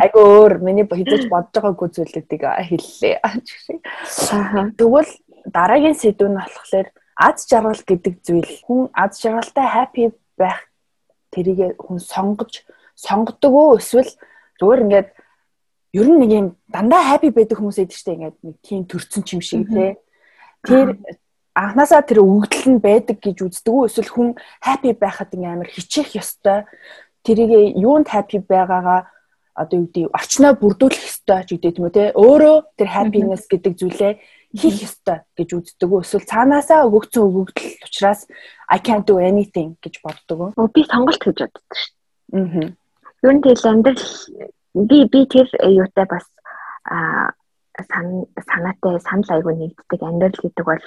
Айгу өөр миний хизэж бодож байгаагүй зүйлүүдийг хэллээ. Тэгвэл дараагийн сэдв нь болохоор аз жаргал гэдэг зүйл хүн аз жаргалтай happy байх тэрийг хүн сонгож сонгодог уу эсвэл зүгээр ингээд ер нь нэг юм дандаа happy байдаг хүмүүс эдэг штэ ингээд нэг тийм төрцөн ч юм шиг те. Тэр анханасаа тэр өгдөл нь байдаг гэж үздэг үү эсвэл хүн happy байхад ингээм амар хичээх ёстой тэрийг юунд happy байгаагаа одоо юу гэдэг орчноо бүрдүүлэх ёстой ч гэдэг юм уу те өөрөө тэр happiness гэдэг зүйлээ хийх ёстой гэж үздэг эсвэл цаанаасаа өгөгдсөн өгөгдөл учраас I can't do anything гэж боддог би сонголт гэж боддог шүү дээ. Аа. Юу тэгэл амьдрал би би тэр юутай бас а санаатай санал айгу нэгддэг амьдрал гэдэг бол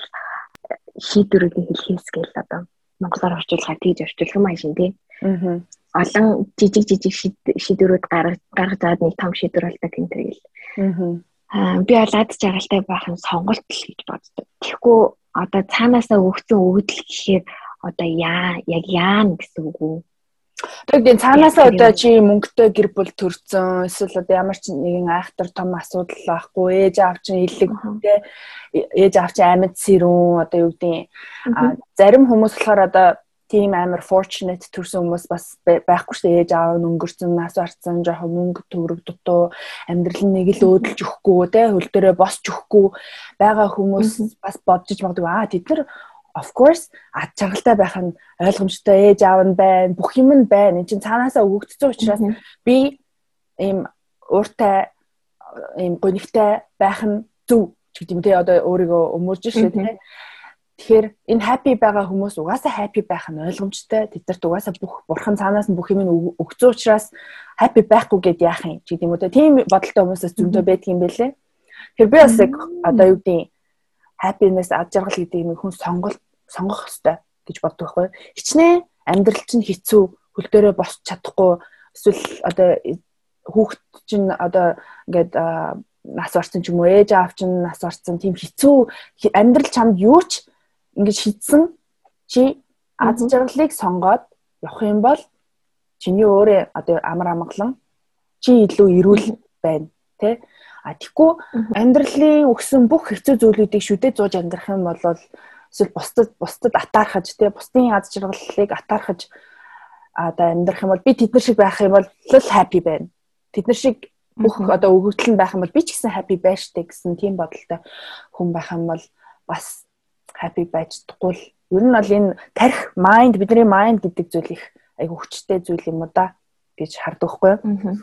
шийдвэрүүдийг хэлхээс гээл одоо монголоор орчуулахаар тийж орчуулах юм аа шин тий. Аа олон жижиг жижиг шийдвэрүүд гаргаж аваад нэг том шийдвэр болдог юм тэргээл. Аа би бол ад жаргалтай байх нь сонголт л гэж боддог. Тэгэхгүй одоо цаанаасаа өгсөн өгдөл гэхээр одоо яа яг яана гэсэн үг үү? Тэгээд цаанаасаа одоо чи мөнгөтэй гэр бүл төрсөн эсвэл одоо ямар ч нэгэн айхтар том асуудал байхгүй ээж аав чинь илэг тэ ээж аав чинь амьд сэрүүн одоо юу гэдэг зарим хүмүүс болохоор одоо тийм амар fortunate төрсэн хүмүүс бас байхгүй шүү дээ. Ээж аав нь өнгөрцөн, нас барцсан, жоохон мөнгө төгрөг дутуу, амьдрал нэг л өөдөлж өгөхгүй, тэ хөл дээрээ босч өгөхгүй байгаа хүмүүс бас бодож магадгүй. Аа тэд нар of course ад чагалтай байх нь ойлгомжтой ээж аав нь байна, бүх юм нь байна. Энд чинь цаанаасаа өгөгдсөн учраас би ийм ууртай ийм гонигтай байх нь зөв гэдэг юм те одоо өөрийгөө өмөрж шээ те Тэгэхээр энэ happy байгаа хүмүүс угаасаа happy байх нь ойлгомжтой. Тэднэрт угаасаа бүх бурхан цаанаас нь бүх юм өгцөө учраас happy байхгүй гэд яах юм гэдэг юм уу те. Тийм бодолтой хүмүүсээс зөндөө байдаг юм байлээ. Тэгэхээр би бас яг одоо юу гэдэг happiness ад жаргал гэдэг юм хүн сонголт сонгох хэрэгтэй гэж боддог байхгүй. Хичнээн амьдрал чинь хэцүү, хөл дээрээ босч чадахгүй эсвэл одоо хүүхэд чинь одоо ингээд нас орсон ч юм уу ээж аав чинь нас орсон тийм хэцүү амьдрал чамд юу ч ингэж шийдсэн чи аз жаргалыг сонгоод явах юм бол чиний өөрөө одоо амар амгалан чи илүү эрүүл байна тий а тэггүй амьдралын өгсөн бүх хэцүү зүйлүүдийг шүдээ зууж амьдрах юм бол эсвэл бусдад бусдад атаархаж тий бусдын аз жаргалыг атаархаж одоо амьдрах юм бол би тэднэр шиг байх юм бол л happy байна. Тэднэр шиг бүх одоо өгөгдөл нь байх юм бол би ч гэсэн happy байна штэ гэсэн тийм бодолтой хүн байх юм бол бас happy байж чадахгүй л ер нь бол энэ тарих mind бидний mind гэдэг зүйл их айгу хүчтэй зүйл юм уу да гэж хардаг байхгүй юу?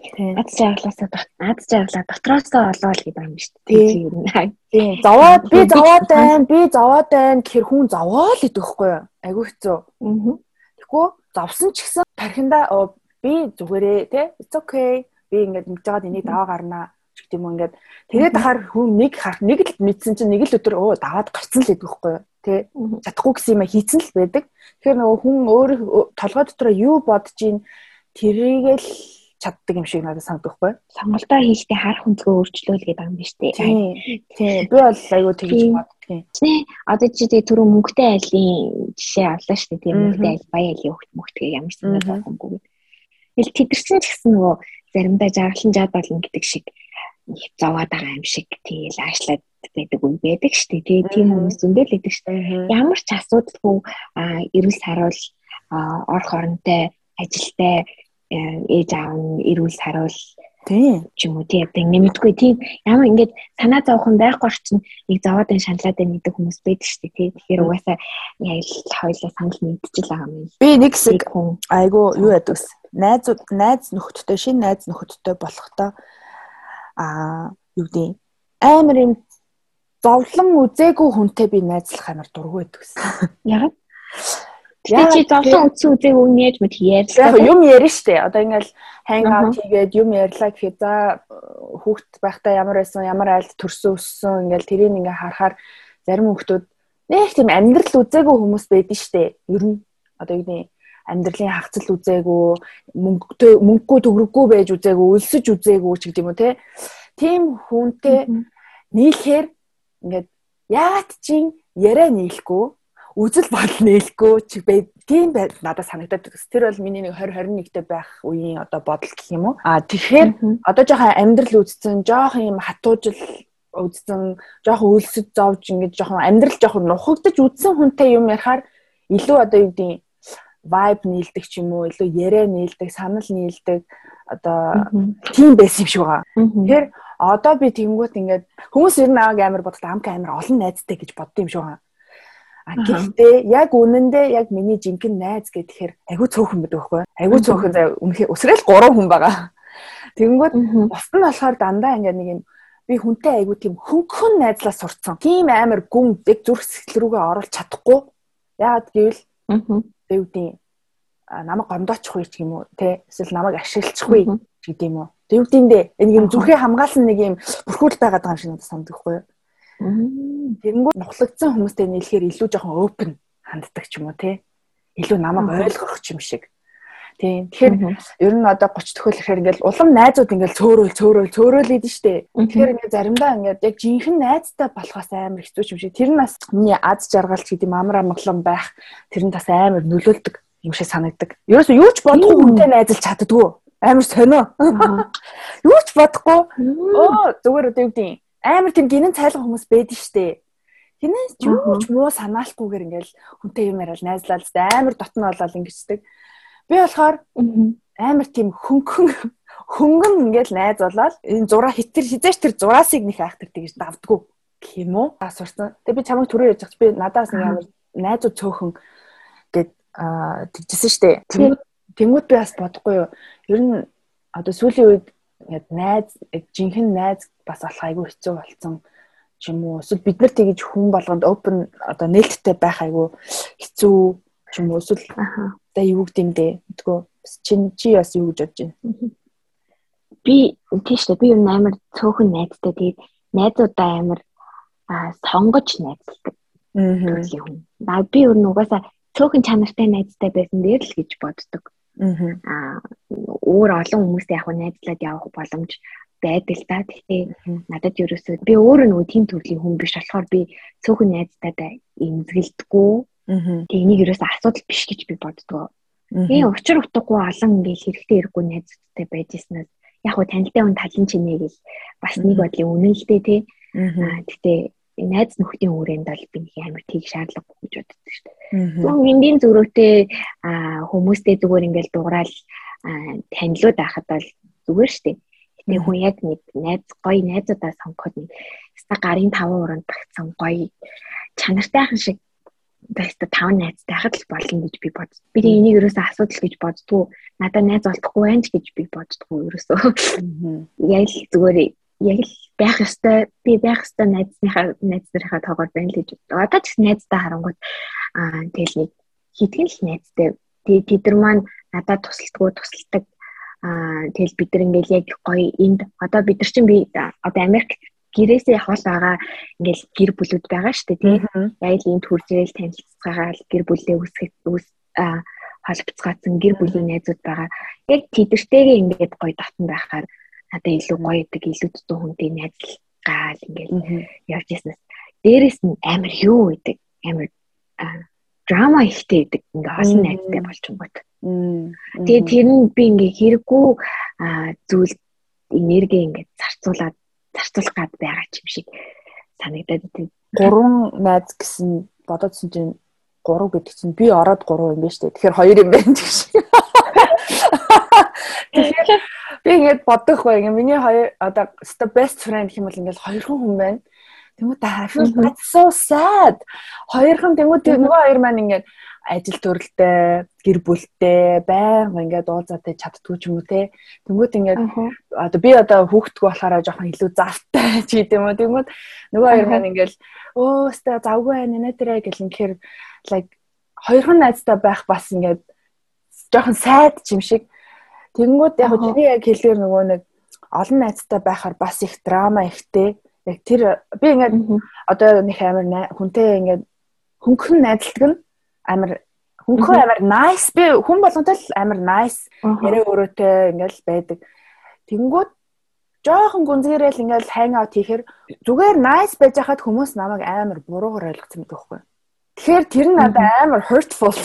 Тийм. Аз жаргалаасаа аз жаргалаа дотроосоо олоод гэдэг юм шүү дээ. Тийм. Зовоод би зовоод байна, би зовоод байна гэхэр хүн зовоо л гэдэг байхгүй юу? Айгу хэцүү. Аа. Тэгэхгүй зовсон ч гэсэн тархинда би зүгээрээ тий it's okay. Би ингээд мэдж байгаад энийг даваа гарнаа гэдэг юм ингээд тэгээд ахаар хүн нэг харах нэг л мэдсэн чинь нэг л өдөр өө даваад гарцсан л гэдэг байхгүй юу? Тий чадахгүй гэсэн юм хийцэн л байдаг. Тэгэхээр нөгөө хүн өөр толгой дотор юу бодож ийн тэрийгэл чаддаг юм шиг надад санагдах байхгүй сонголтоо хийхдээ харах өнцгөө өөрчлөөл гэдэг юм биш үү тий. Би бол айгүй тэгж боддгийн тий. Одоо чи тий түрүү мөнгөтэй айлын жишээ авлаа шүү дээ. Тий мөнгөтэй айл баяа айлын хөлт мөнгөтэй ямар санаа байгаагүй Тэгэл тедэрсэн ч гэсэн нөгөө заримдаа жаргалан жаад болно гэдэг шиг зовоод байгаа юм шиг тэгэл аашлаад байдаг үе байдаг шүү дээ. Тэгээ тийм хүмүүс зөндөл байдаг шүү дээ. Ямар ч асуудалгүй эрүүл саруул орох оронтой ажилтай ээж аав нь эрүүл саруул тийм ч юм уу тийм одоо нэмэгдгүй тийм ямар ингээд санаа зовхон байхгүй орчин нэг зовоод энэ шаналаад байна гэдэг хүмүүс байдаг шүү дээ тийм тэгэхээр угаасаа яг л хоёлаа санал нэгдчихэл байгаа юм. Би нэг хэсэг айгу юу ядагс найзууд найз нөхөдтэй шинэ найз нөхөдтэй болохдоо а юу гэдэг амар юм зовлон үзээгүй хүнтэй би найзлах амар дургүй байдаг гэсэн. Яг Яа чи зовлон үтсэн үзег үг нээж мэд ярьлаа. Яг юм ярина штэ. Одоо ингээл ханг аут хийгээд юм ярьлаа гэхэд за хүүхд байхдаа ямар байсан, ямар айлд төрсөн өссөн ингээл тэрийг ингээ харахаар зарим хүүхдүүд нэг тийм амьдрал үзээгүй хүмүүс байдаг штэ. Ер нь одоо юу гэдэг амьдралын хагцал үзээгүй, мөнгөтэй мөнгөгүй төгрөггүй байж үзээгүй, өлсөж үзээгүй ч гэдэг юм уу те. Тийм хүнтэй нийлэхээр ингээд яагаад чинь яриа нийлэхгүй үзэл бодол нээлэхгүй чи тийм надад санагдаад байна. Тэр бол миний нэг 2021-д байх үеийн одоо бодол гэх юм уу. А тэгэхээр одоо жоохон амьдрал үзсэн, жоохон юм хатуужил үзсэн, жоохон үйлсэд зовж ингэж жоохон амьдрал жоохон нухагдж үзсэн хүнтэй юм ярихаар илүү одоо юу гэдэг vibe нийлдэг ч юм уу, илүү яриа нийлдэг, санал нийлдэг одоо тийм байсан юм шиг байгаа. Тэгэхээр одоо би тэнгуут ингээд хүмүүс ер нь ааг амар бодлоо амк амар олон найзтай гэж боддсон юм шиг байгаа А гэхдээ яг үнэндээ яг миний жинхэнэ найз гэхээр айгүй цөөхөн байдаг байхгүй. Айгүй цөөхөн заа үнэхээр өсрэл 3 хүн байгаа. Тэгэнгүүт бос нь болохоор дандаа ингээд нэг юм би хүнтэй айгүй тийм хөнгөн найзлаа сурцсан. Тийм амар гүн яг зүрх сэтгэл рүүгээ оруулах чадахгүй. Яагаад гэвэл дэвдийн намайг гомдоочихгүй ч юм уу те эсвэл намайг ашиглахгүй гэдэг юм уу. Дэвдиндээ нэг юм зүрхээ хамгаалсан нэг юм бүрхүүл байгаад байгаа юм шиг санагдахгүй юу? Тэгэнгүүт нухлагдсан хүмүүстэй нийлэхээр илүү жоохон open ханддаг ч юм уу тий. Илүү намайг ойлгох юм шиг. Тийм. Тэгэхээр ер нь одоо 30 төхөөлөхээр ингээл улам найзууд ингээл цөөрөөл цөөрөөл цөөрөөл идэв штэ. Тэгэхээр ингээд заримдаа ингээд яг жинхэнэ найзтай болохоос амар хэцүү юм шиг. Тэр нь бас миний аз жаргалч гэдэг юм амар амгалан байх тэр нь бас амар нөлөөлдөг юм шиг санагдаг. Ерөөсөө юу ч бодохгүй хүнтэй найзалж чаддгүй. Амар сонио. Юу ч бодохгүй. Оо зүгээр одоо юу гэдэг амар тийм гинэн цайлган хүмүүс байдаг штэ. Тэрнээс юу ч муу санаалтгүйгээр ингээл хүнтэй юм яриад найзлаад амар дотн болоод ингэждэг. Би болохоор амар тийм хөнгөн хөнгөн ингээл найз болоод энэ зураа хитэр хизээч тэр зураасыг нэг айхтар тэгж давдггүй юм уу? Асуурсан. Тэгээ би чамайг түрүү ярьж байгаа би надаас нэг амар найзууд цөөхөн гэд тэгжсэн штэ. Тэнгүүд би бас бодохгүй юу. Ер нь одоо сүүлийн үед ингээд найз жинхэнэ найз бас болох айгүй хэцүү болсон ч юм уу эсвэл бид нар тэгж хүн болгонд open одоо нээлттэй байх айгүй хэцүү ч юм уу эсвэл одоо юу гэмдээ мэдгүй чи чи бас юу гэж бодож байна би тийш дээ би юу амар цөөхөн найзтай тэгээд найзуудаа амар сонгож найзалдаг төрлийн хүн. Аа би өөр нугасаа цөөхөн чанартай найзтай байсан дээр л гэж боддог. Аа өөр олон хүмүүстэй яг найзлаад явах боломж байдаг л да. Гэхдээ надад ерөөсөө би өөрөө нөгөө тийм төрлийн хүн биш болохоор би цөөхөн найзтайдаа эмзэгэлдэггүй. Тэг энийг ерөөсөө асуудал биш гэж би боддгоо. Тэгээ учир утгагүй олон ингээл хэрэгтэй хэрэггүй найзтай байжснаас яг хуу танилтай хүн талын чинээ гэл бас нэг бодлын дээ тий. Аа гэхдээ найз нөхдийн хүрээнд бол би нэг амар тийг шаардлагагүй гэж боддог шүү дээ. Зөвхөн эндийн зөрөөтэй хүмүүстэй зүгээр ингээл дуграал танилуд байхад бол зүгээр шүү дээ. Тэгээ хүн яг нэг найз гоё найзуудаа сонгоход нэг ста гарын 5 уранд багцсан гоё чанартайхан шиг баста 5 найзтай хахад л болно гэж би бод. Би энийг ерөөсөө асуудал гэж боддгоо. Надад найз олдохгүй байх гэж би боддгоо ерөөсөө. Яг л зүгээр яг л байх ёстой би байх ёстой найзныхаа найз нарынхаа тоогоор байна л гэж боддог. Одоо ч гэсэн найзтай харангуут аа тэгэл нэг хитгэн л найзтай. Тэгээ тэд нар маань надад тусалдаггүй тусалдаг Аа тэгэл бид нар ингээл яг гоё энд одоо бид нар чинь би одоо Америк гэрээсээ хол байгаа ингээл гэр бүлүүд байгаа шүү дээ тийм. Яг л энд хурж ирэл танилццаагаал гэр бүлээ үсгэх үс холбоцгаацсан гэр бүлийн найзууд байгаа. Яг тэдэртэйгээ ингээд гоё татан байхаар надад илүү гоё идэг илүү дутуу хүнтэй найзлгаал ингээд явж яснаас дээрэс нь амар юу идэг амар драма ихтэй идэг ингээ олон найзтай болчихгоот. Тэгээ тэр нь би ингээ хэрэггүй зүйл энерги ингээ зарцуулаад зарцуулах гад байгаа юм шиг санагдаад тийм. Гурван найз гэсэн бодоодсэн чинь 3 гэдэг чинь би ороод 3 юм байна шүү дээ. Тэгэхээр 2 юм байна гэж. Тэгэхээр би ингээд бодох бай. Ингээ миний хоёр одоо best friend гэх юм бол ингээл хоёрхан хүн байна. Тэнгүүд I feel that's so sad. Хоёрхан тэнгүүд нөгөө хоёр маань ингээд ажил төрөлтэй, гэр бүлтэй, байнга ингээд уулзаатай чаддгүй ч юм уу те. Тэнгүүд ингээд одоо би одоо хүүхдгүү болохоор жоохон илүү завтай ч гэдэм үү. Тэнгүүд нөгөө хоёр маань ингээд өө өстө завгүй байна нэ тэрэ гэл ингээд like хоёрхан найзтай байх бас ингээд жоохон сайд юм шиг. Тэгэнгүүт яг чиний яг хэлээр нөгөө нэг олон найзтай байхаар бас их драма ихтэй. Яг тэр би ингээд одоо нэг амар хүнтэй ингээд хөнгөн найзалдаг нь амар хөнгөн амар nice би хүн болгонтэй л амар nice яриа өрөөтэй ингээд байдаг. Тэнгүүд жоохон гүнзгийрэл ингээд hang out хийхээр зүгээр nice байж хахад хүмүүс намайг амар буруугаар ойлгосон байдаг байхгүй. Тэгэхээр тэр нь надад амар hurtful.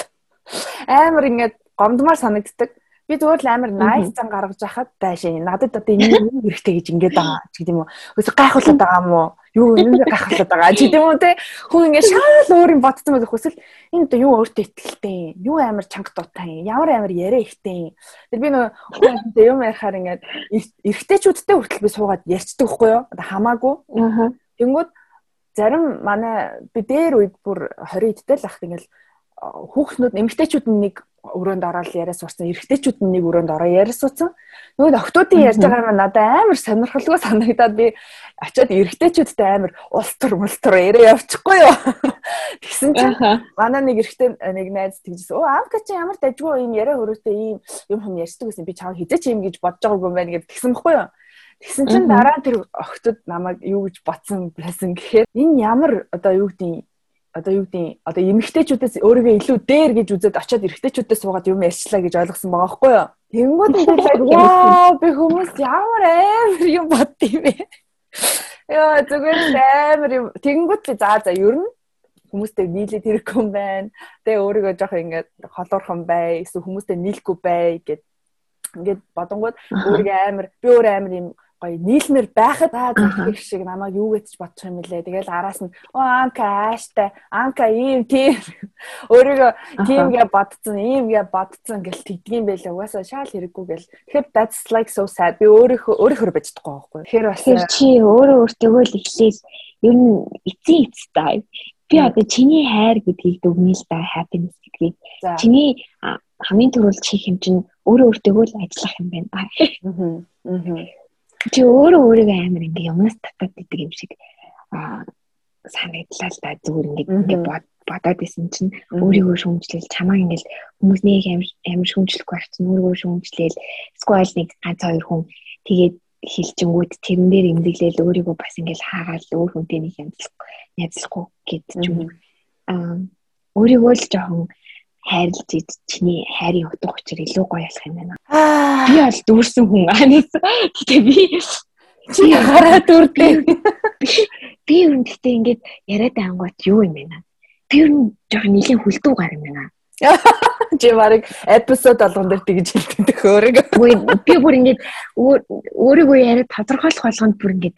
Амар ингээд гомдмаар санагддаг. Би зүгээр л амар nice зан гаргаж яхад байшаа. Надад одоо энэ юу хэрэгтэй гэж ингээд байгаа ч гэдэм үү. Өсө гайхуулаад байгаа юм уу? Юу энэ гайхуулаад байгаа ч гэдэм үү те. Хүн ингээд шал өөр юм ботсон байх хүсэл энэ одоо юу өөртөө ихтэй. Юу амар чанга дуутай. Ямар амар яриа ихтэй. Тэр би нөгөө хүнтэй юм ярихаар ингээд эргэжтэйчүүдтэй хүртэл би суугаад ярьцдаг байхгүй юу? Хамаагүй. Аа. Тэнгүүд зарим манай би дээр үед бүр 20 идтэй л ах ингээл хүүхнүүд эмэгтэйчүүд нэг өрөөнд ороод яриа суусан. Эрэгтэйчүүд нь нэг өрөөнд ороо яриа суусан. Нөгөө охтуудын ярьж байгаа юм надад амар сонирхолтой санагдаад би очиод эрэгтэйчүүдтэй амар улс төр мул төр яриа явчихгүй юу. Тэгсэн чинь манай нэг эрэгтэй нэг найз тэгжсэн. Оо аавка чи ямар дажгүй юм яриа өрөөтэй ийм юм хүм ярьдаг гэсэн би чамаа хизээч юм гэж бодож байгаагүй юм байна гэж тэгсэн баггүй юу. Тэгсэн чинь дараа тэр охтод намайг юу гэж ботсон байсан гэхээр энэ ямар одоо юу гэдэг одоо юу гэдэг одоо эмэгтэйчүүдээс өөрийгөө илүү дээр гэж үзээд очиод эрэгтэйчүүдээс суугаад юм ярьчлаа гэж ойлгосон байгаа байхгүй юу. Тэнгүүд нь вау би хүмүүс ямар амар юм бод юм бэ. Яа зүгээр амар юм. Тэнгүүд би за за ер нь хүмүүстэй нийлээд хэрэггүй юм байна. Тэгээ өөрийгөө жоох ингээд холуурхан бай, эсвэл хүмүүстэй нийлэхгүй бай гэд ингээд бодонгууд өөрийгөө амар би өөр амар юм гоё нийлмэр байхад зэрэг шиг намайг юу гэж бодчих юм бэлээ. Тэгэл араас нь оо анка ааштай, анка ийм тийм өөрийгөө тиймгээ бодцсон, иймгээ бодцсон гэл тэгдгийм байлаа. Угаасаа шаал хэрэггүй гэл. Тэгэхээр that's like so sad. Би өөрийнхөө өөрийнхөө байж чадахгүй байхгүй. Тэгэхээр бас чи өөрөө өөртөө л эхлээл ер нь эцсийн эцтэй. Би одоо чиний хайр гэдгийг дүгнэе л да happiness гэдгийг. Чиний хамгийн түрүүл чих юм чинь өөрөө өөртөө л ажиллах юм байна. Аа. Аа чи өөрөө өөрийгөө амар ингээ юмнаас татаад идэг юм шиг аа санагдлаа л да. Зүгээр ингээ ингээ бодоод исэн чинь өөрийгөө шүүмжлээл чамаа ингээл хүмүүс нэг амар амар шүүмжлэхгүй байх чинь өөрийгөө шүүмжлээл сквал нэг ганц хоёр хүн тэгээд хилчингүүд тэрэн дээр имдэглээл өөрийгөө бас ингээл хаагаал өөр хүнтэй нэг янзлахгүй язлахгүй гэд ч юм аа өөрийгөө л жоохон хайрлж ид чиний хайрын утга учир илүү гоё болох юм байна. Би бол дүүрсэн хүн анаас. Гэтэ би чи гараа дүүрдээ. Би үнэхдээ ингээд яриад ангууд юу юм бэ? Би ер нь жоохон нэлийн хүлдүү гар юм байна. Чи барыг эпизод болгон дээр тэгж хэлдэг өөрийгөө. Би бүр ингээд өөрийгөө яриад тодорхойлох болгонд бүр ингээд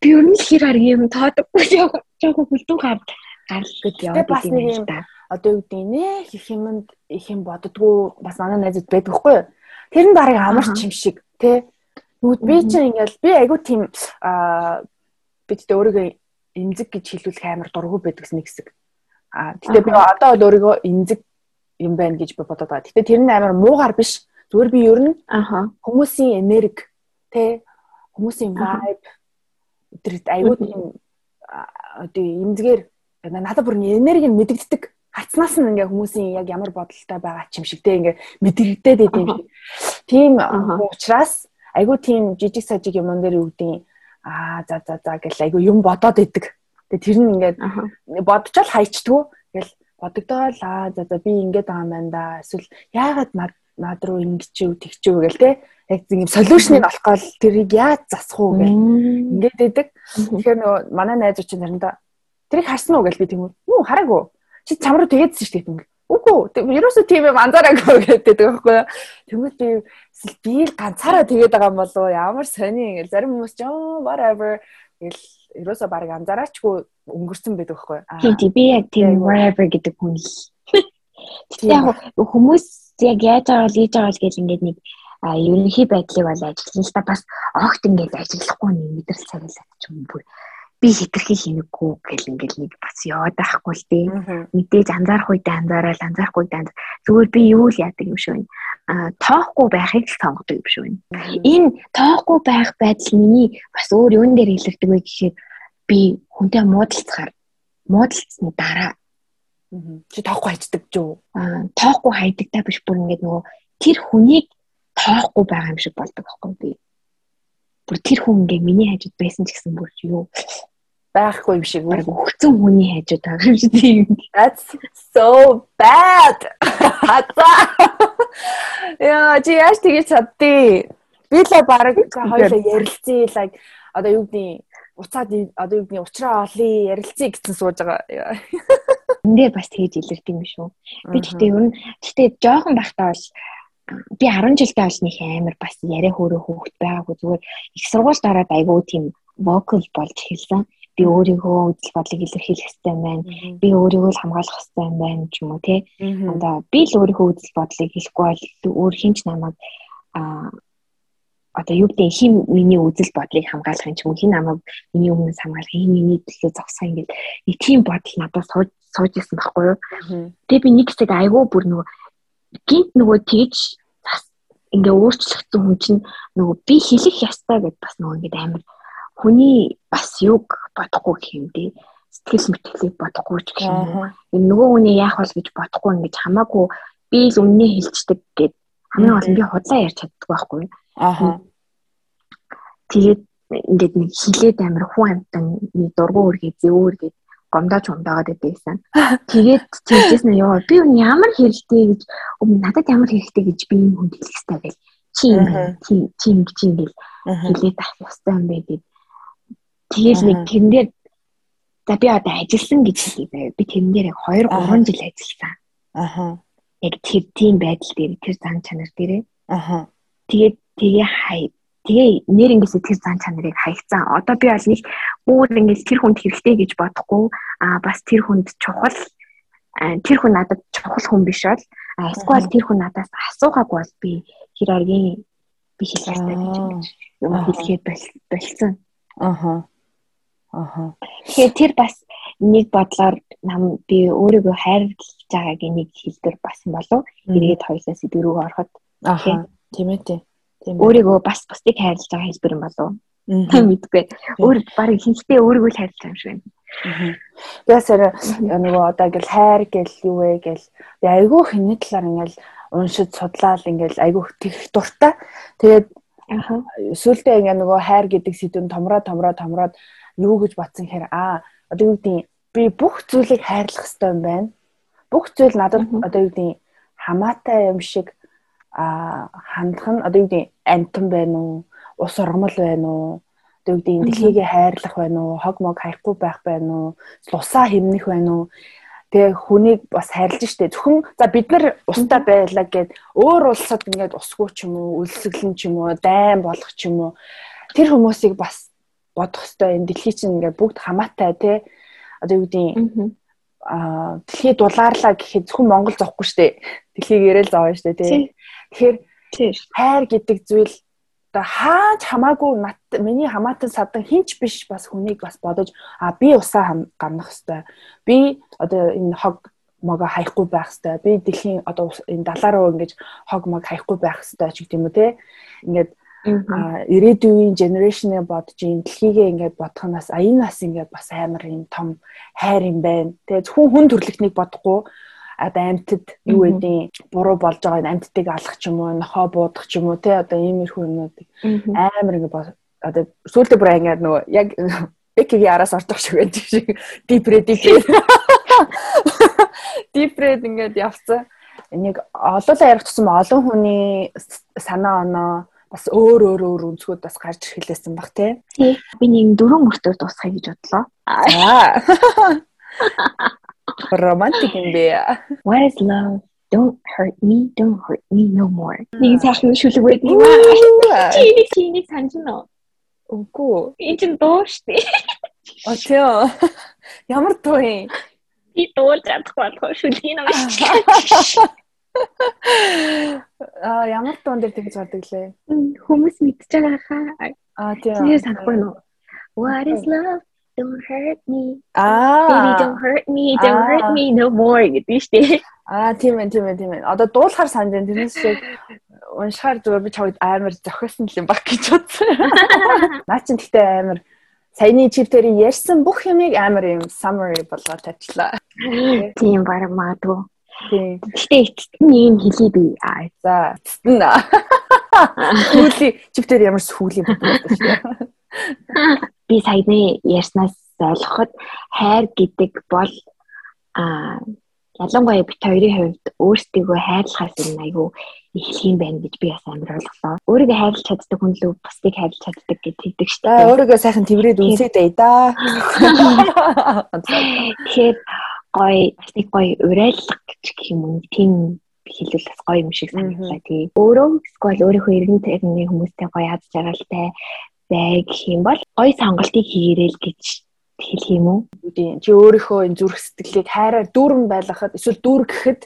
би ер нь л хэр хараг юм тоодоггүй жоохон хүлдүү гар гарл гэж яваад нэг юм одоо юу гэдэг нэ их юмд их юм боддгоо бас манай найзууд байдаг хгүй юу. Тэр нь барыг амарч юм шиг тий. Нүд би чинь ингээл би айгу тийм аа би тэ өөрийгөө эмзэг гэж хэлүүлэх амар дургу байдаг нэг хэсэг. Аа гэтээ би одоо бол өөрийгөө эмзэг юм байна гэж би бодоод байгаа. Гэтээ тэр нь амар муугар биш. Зүгээр би ер нь хүмүүсийн энерги тий хүмүүсийн vibe тэр айгу тийм одоо эмзгээр надад бүр энерги нь мэдэгддэг хацнаас нь ингээ хүмүүсийн яг ямар бодолтой байгаа ч юм шиг те ингээ мэдрэгдээд байд юм. Тийм учраас айгүй тийм жижиг сажиг юмн дээр гэдэг аа за за за гэл айгүй юм бодоод идэг. Тэгээ тэр нь ингээд бодчихвол хайчдгүү. Ингээл бодогдоол аа за за би ингээд байгаа юм байна да. Эсвэл яагаад над над руу ингэчүү тэгчүү гэл те яг тийм солиушныг олох гол тэрийг яаж засах уу гэл ингээд идэг. Тэгэхээр нөгөө манай найзууд чинь заримдаа тэрийг харсан уу гэл би тийм үү? Хараагүй чи чам руу тэгээдсэн шүү дээ. Үгүй ерөөсөө тийм юм анзаараагүй гэдэг байхгүй юу. Тэгвэл би би л ганцаараа тэгээд байгаа юм болов? Ямар сони ингээл зарим хүмүүс ч whatever гэл ерөөсөө баг анзаараачгүй өнгөрсөн байдаг байхгүй юу. Тийм би яг тийм whatever гэдэг хүн л. Тэгээ яг хүмүүс яг яаж байгаа л ийж байгаа л гэж ингээд нэг а ерөнхий байдлыг бол ажиллана л та бас огт ингээд ажиллахгүй нэг мэдрэл цагаалаад ч юм бүр би хитрхи хийнэггүй гэл ингээл нэг бас яваад байхгүй л дээ. Мэдээж анзаарах үедээ анзаараад анзаарах үедээ зүгээр би юу л яадаг юм шүү. А тоохгүй байхыг л сонгодог юм шүү. Энэ тоохгүй байх байдал миний бас өөр юун дээр илэрдэг вэ гэхээр би хүнтэй муудалцахаар муудалцсны дараа Чи тоохгүй хайцдаг ч юу? Аа, тоохгүй хайдагтай биш бүр ингээд нөгөө тэр хүнийг тоохгүй байгаа юм шиг болдог байхгүй би. Бүр тэр хүн ингээ миний хажууд байсан ч гэсэн бүр юу байхгүй юм шиг үү? Өгцөн хүний хажууд байгаа юм шиг тийм. That's so bad. Хата. Яа, чи яаж тэгэж чаддээ? Би л баг хоёулаа ярилцъя like одоо юу гэдгийг уцаад одоо юу гэдгийг уучраа олъё ярилцъя гэсэн сууж байгаа. Эндээ бас тэгэж илэрдэг юм шүү. Би гэхдээ ер нь гэхдээ жоохон байхдаа бол би 10 жилдээ нэг амар бас яриа хөөрөө хөөхт байгаагүй зүгээр их сургуульд ороод айгүй тийм vocal болж эхэлсэн. Би өөрийгөө үзэл бодлыг илэрхийлэх хэрэгтэй байна. Би өөрийгөө л хамгаалах хэрэгтэй байна ч юм уу тий. Одоо би л өөрийнхөө үзэл бодлыг хэлэхгүй бол өөр хинч намайг а одоо юу гэдэг хин миний үзэл бодлыг хамгаалах юм ч юм уу хин намайг миний өмнөөс хамгаалах хин миний төлөө зогсох юм гээд нэг тийм бодол надад сууж сууж исэн байхгүй юу. Тэгээ би нэг хэсэг айгүй бүр нөгөө гинт нөгөө тэгж ингээ өөрчлөгдсөн хүн чинь нөгөө би хэлэх ястай гэд бас нөгөө ингээ амар хүний бас юг бодохгүй дээ сэтгэл мэтгэлийг бодохгүй ч гэх юм уу. Энэ нөгөө хүний яах вэ гэж бодохгүй ингэж хамаагүй би л үннээ хэлцдэг гэд хамгийн гол нь би худлаа ярьж чаддаг байхгүй аа тэгээд ингээд нэг хилээд амир хүн амтан нэг дургуун үргээ зөөр гэд гомдооч гомдоогод байдсан. Тэгээд тэгжээс нь ёо би ямар хэрэгтэй гэж надад ямар хэрэгтэй гэж би энэ хүнд хэлэх хэрэгтэй байл. Чи чи чи ингэж ингээл хэлээд авах хэрэгтэй юм бэ? гэд. Тэгэл нэг тэн дээр за би одоо ажилласан гэж хэлээ. Би тэн дээр яг 2 3 жил ажилласан. Аха. Яг тэр тийм байдал дээр тэр зан чанар дээрээ. Аха. Тэгээд тэгээ хай тэгээ нэр ингэ сэтгэл зан чанарыг хаягцсан. Одоо би бол нэг өөр ингэ тэр хүнд хэрэгтэй гэж бодохгүй а бас тэр хүнд чухал тэр хүн надад чухал хүн биш бол эсвэл тэр хүн надаас асуугаагүй бол би хэр аргийн би хэлэхтэй гэж юм хэлгээд болсон. Аха. Аха. Тэгэхээр тэр бас нэг бодлоор нам би өөрийгөө хайрлаж байгааг нэг хэлдэр бас юм болов. Ирээд хоёлаа сэдв рүү ороход. Аха. Тийм ээ өөрийгөө бас бусдыг хайрлаж байгаа хэлбэр юм болов? Та мэдгүй. Өөр баг хинхтэй өөрийгөө л хайрлаж байгаа юм шиг байна. Ясаар нөгөө одоо ингээл хайр гэл юу вэ гэл би айгүй хиний талаар ингээл уншиж судлаад ингээл айгүй тэгэх дуртай. Тэгээд сүүлдээ ингээ нөгөө хайр гэдэг сэдвэн томроо томроо томроод юу гэж батсан хэрэг аа одоо юу гэдэг би бүх зүйлийг хайрлах хэрэгтэй юм байна. Бүх зүйл надад одоо юу гэдэг хамаатай юм шиг а хандах нь одоо юу гэдэг амтан байна уу? Ус ургамал байна уу? Одоо юу гэдэг дэлхийгээ хайрлах байна уу? Хог мог хаяхгүй байх байна уу? Усаа хэмнэх байна уу? Тэгээ хүнийг бас хайрлаж штэ. Зөвхөн за бид нар устаа байлаа гэд өөр улсад ингээд усгүй ч юм уу үлсгэлэн ч юм уу дайн болох ч юм уу тэр хүмүүсийг бас бодох хэвээр энэ дэлхий чинь ингээд бүгд хамаатай те. Одоо юу гэдэг а дэлхий дулаарлаа гэхэд зөвхөн Монгол зовхгүй штэ дэлхийг ирээл зовоо штэ те. Тэгэхээр хайр гэдэг зүйл одоо хаач хамаагүй миний хамаатан садан хинч биш бас хүнийг бас бодож а би усаа гамнах хэвээр би одоо энэ хог мага хаяхгүй байх хэвээр би дэлхийн одоо энэ далаа руу ингэж хог маг хаяхгүй байх хэвээр ч юм уу те. Ингээд а ирээдүйн генерашны бодож ин дэлхийгээ ингээд бодох нь бас а энэ бас ингээд бас амар юм том хайр юм байна. Тэгээ зөвхөн хүн төрөлхтнийг бодохгүй. Одоо амьтад юу гэдیں буруу болж байгааг амьтдыг алах ч юм уу нохоо буудах ч юм уу те одоо иймэрхүү юмнуудыг амар ингэ одоо сүүлдээ бүр ингэ нөгөө яг бекигийн араас ордог шиг байж шиг. Дипрэ дипрэ дипрэ ингээд явцсан. Нэг олоолаа ярих тусам олон хүний санаа оноо бас өөр өөр өөр өнцгүүд бас гарч ирэхлээсэн баг тий. Би нэг дөрөв мөртөө дуусгая гэж бодлоо. Аа. Романтик юм бэ. What is love? Don't hurt me, don't hurt me no more. Нэг сайхан шүлэг байд юм аа. Чи чи нэг санджина. Үгүй. Энэ ч дуу штэ. О тийм. Ямар дуу юм? Би дуулж чадахгүй болох шүлгийн юм Аа ямар дуун дээр тэгж гардаг лээ. Хүмүүс мэдчихэж байгаа хаа. Аа тийм. Тэр санахгүй нөө. What is love? don't hurt me. Аа. Baby don't hurt me. Don't hurt me no more гэдэг дээ. Аа тийм ээ тийм ээ тийм ээ. Одоо дуулахаар санд энэ тэрнээс шиг уншихаар зүгээр би чамд амар зохиосон юм баг гэж бодсон. Наа чин гэхдээ амар саяны чиптэрийн ярьсан бүх юмыг амар юм summary болгоод тавьчлаа. Тийм баг магадгүй. Тийм. Гэхдээ эцэст нь юм хэлий би. Аа за эцэст нь. Сүүлийн чиптэр ямар сүүлийн шүү дээ. Би саяны ярьснаас ойлгоход хайр гэдэг бол аа ялангуяа бит хоёрын хувьд өөрсдийгөө хайрлахаас юм айгүй эхлэх юм байна гэж би бас амар ойлголоо. Өөрийгөө хайрлах чаддаг хүн л бусдыг хайрлах чаддаг гэж хэлдэг шүү дээ. Өөрийгөө сайхан тэрвэрэд үнсээд бай да. Тэгэхээр гоё бас нэг гоё урайлах гэж гэх юм уу тийм хэлвэл бас гоё юм шиг санагдлаа тий. Өөрөө эсвэл өөрийнхөө эргэн тойрны хүмүүстэй гоё аз жаргалтай бай гэх юм бол гоё сонголтыг хийгээрэй л гэж хэлэх юм уу? Чи өөрийнхөө энэ зүрх сэтгэлийг хайраар дүүрэн байлгахад эсвэл дүүр гэхэд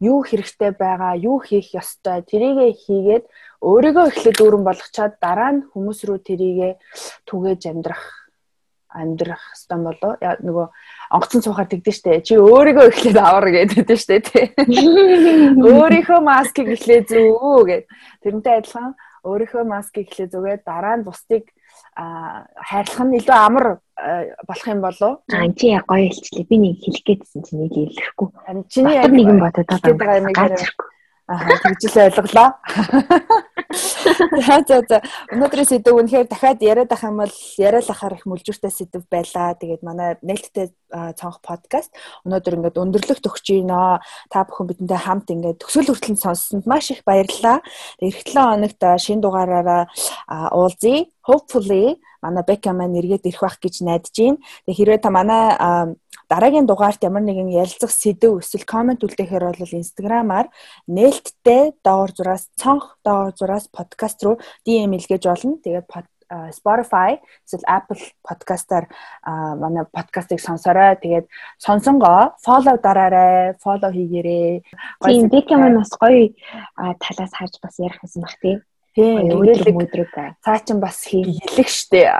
юу хэрэгтэй байгаа, юу хийх ёстой тэрийгэ хийгээд өөрийгөө эхлээд дүүрэн болгочоод дараа нь хүмүүс рүү тэрийгэ түгээж амьдрах амьдрах хэвээр болоо нөгөө онгоцон суухаар тэгдэж штэ чи өөрийгөө эхлээд авар гэдэг штэ тий өөрийнхөө маскыг эхлээд зүү гэд тэрнтэй адилхан өөрийнхөө маскыг эхлээд зүгээд дараа нь бусдыг хайрлах нь илүү амар болох юм болов. Аа чи гоё хэлчлээ. Би нэг хэлэх гээдсэн чинь нэг хэлэхгүй. Чиний яг нэгэн бодоод байгаа юм гарч Аа тэгжил ойлголоо. За за за. Өнөөдрийн сэдв үнэхээр дахиад яриад ах юм бол яриад ахаар их мүлжүүртэй сэдв байлаа. Тэгээд манай нээлттэй цонх подкаст өнөөдөр ингээд өндөрлөх төгч гинөө. Та бүхэн бидэнтэй хамт ингээд төсөл хүртэл сонссонд маш их баярлалаа. Эх 7 хоногт шинэ дугаараараа уулзъя. Hopefully манай Beckham маань эргээд ирэх байх гэж найдаж байна. Тэгээ хэрвээ та манай дараагийн дугаарт ямар нэгэн ярилцах сэдв эсвэл комент үлдээхээр бол инстаграмаар нээлттэй доогор зураас цонх доогор зураас подкаст руу DM илгээж болно. Тэгээд Spotify эсвэл Apple podcast-аар манай подкастыг сонсорой. Тэгээд сонсонгоо follow дараарай, follow хийгээрэй. Тийм, Beckham маань бас гоё талаас харж бас ярих гэсэн баг тийм. Тийм өдрөг өдрөг цаа чин бас хийлэх штэ.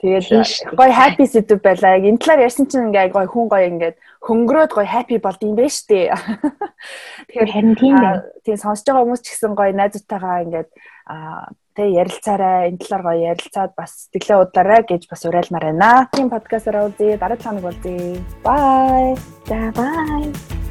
Тэгээд гоё happy сэдв байлаа. Яг энэ талаар ярьсан чинь ингээ гоё хүн гоё ингээд хөнгөрөөд гоё happy болд юм байна штэ. Тэгэхээр харин тийм байна. Тийм сонсож байгаа хүмүүс ч гэсэн гоё найзуудтайгаа ингээд тэг ярилцаарай энэ талаар гоё ярилцаад бас сэтгэлээ удлаарай гэж бас уриалмаар байна. Тийм подкастаараа үзье. Дараа цааныг болзъя. Bye. За bye.